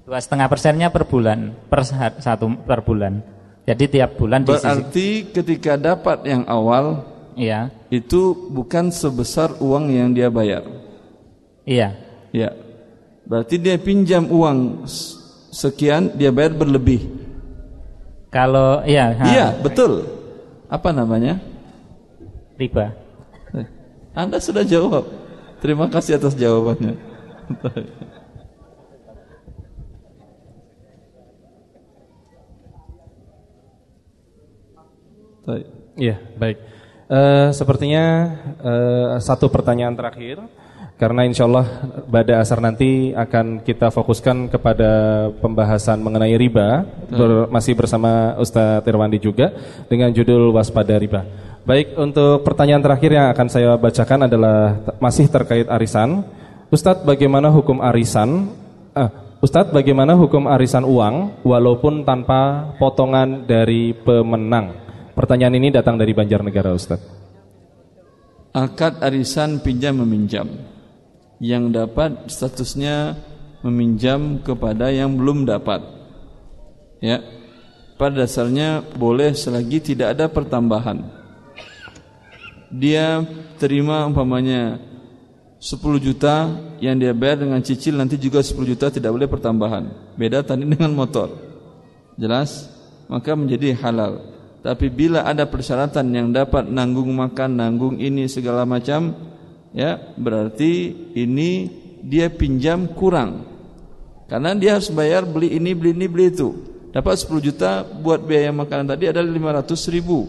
Dua setengah persennya per bulan, per satu per bulan. Jadi tiap bulan Berarti ketika dapat yang awal, iya. itu bukan sebesar uang yang dia bayar. Iya. Iya. Berarti dia pinjam uang sekian, dia bayar berlebih. Kalau iya. Iya, betul. Apa namanya? Riba. Anda sudah jawab. Terima kasih atas jawabannya. Iya, baik. Uh, sepertinya uh, satu pertanyaan terakhir karena insya Allah pada asar nanti akan kita fokuskan kepada pembahasan mengenai riba ber, masih bersama Ustadz Irwandi juga dengan judul waspada riba. Baik untuk pertanyaan terakhir yang akan saya bacakan adalah masih terkait arisan. Ustadz bagaimana hukum arisan? Uh, Ustadz bagaimana hukum arisan uang walaupun tanpa potongan dari pemenang? Pertanyaan ini datang dari Banjarnegara Ustaz. Akad arisan pinjam meminjam yang dapat statusnya meminjam kepada yang belum dapat. Ya. Pada dasarnya boleh selagi tidak ada pertambahan. Dia terima umpamanya 10 juta yang dia bayar dengan cicil nanti juga 10 juta tidak boleh pertambahan. Beda tadi [laughs] dengan motor. Jelas? Maka menjadi halal. Tapi bila ada persyaratan yang dapat nanggung makan, nanggung ini segala macam, ya berarti ini dia pinjam kurang. Karena dia harus bayar beli ini, beli ini, beli itu. Dapat 10 juta buat biaya makanan tadi ada 500 ribu.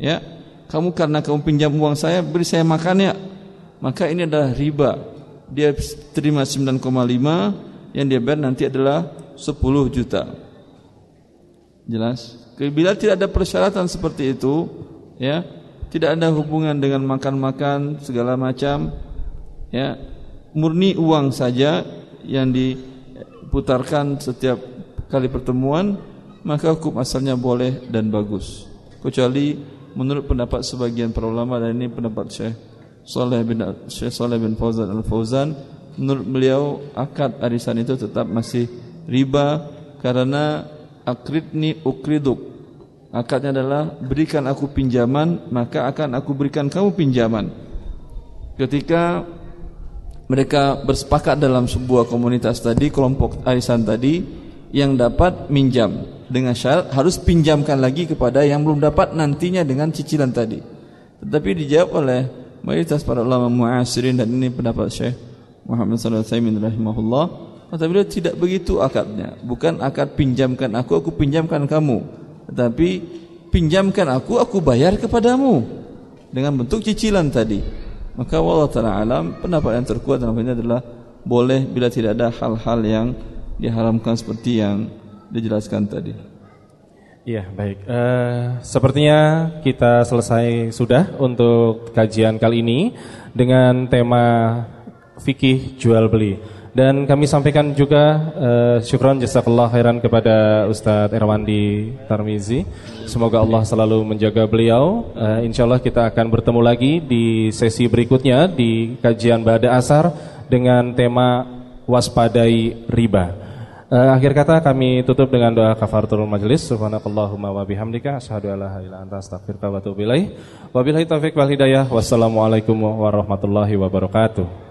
Ya, kamu karena kamu pinjam uang saya, beri saya makan ya. Maka ini adalah riba. Dia terima 9,5 yang dia bayar nanti adalah 10 juta. Jelas? Bila tidak ada persyaratan seperti itu, ya, tidak ada hubungan dengan makan-makan segala macam, ya, murni uang saja yang diputarkan setiap kali pertemuan, maka hukum asalnya boleh dan bagus. Kecuali menurut pendapat sebagian para ulama dan ini pendapat Syekh Saleh bin Syekh Saleh bin Fauzan Al Fauzan, menurut beliau akad arisan itu tetap masih riba karena akridni ukriduk akadnya adalah berikan aku pinjaman maka akan aku berikan kamu pinjaman ketika mereka bersepakat dalam sebuah komunitas tadi kelompok arisan tadi yang dapat minjam dengan syarat harus pinjamkan lagi kepada yang belum dapat nantinya dengan cicilan tadi tetapi dijawab oleh mayoritas para ulama muasirin dan ini pendapat Syekh Muhammad sallallahu alaihi tidak begitu akadnya. Bukan akad pinjamkan aku, aku pinjamkan kamu. Tetapi pinjamkan aku, aku bayar kepadamu. Dengan bentuk cicilan tadi. Maka Allah Ta'ala alam, pendapat yang terkuat dalam ini adalah boleh bila tidak ada hal-hal yang diharamkan seperti yang dijelaskan tadi. Iya baik. Uh, sepertinya kita selesai sudah untuk kajian kali ini dengan tema fikih jual beli. Dan kami sampaikan juga uh, syukran jazakallah khairan kepada Ustadz Erwandi Tarmizi. Semoga Allah selalu menjaga beliau. Uh, insya Allah kita akan bertemu lagi di sesi berikutnya di kajian Bada Asar dengan tema waspadai riba. Uh, akhir kata kami tutup dengan doa kafaratul majelis. Subhanakallahumma wa bihamdika asyhadu an la ilaha anta astaghfiruka wa atubu ilaik. Wabillahi taufiq wal hidayah. Wassalamualaikum warahmatullahi wabarakatuh.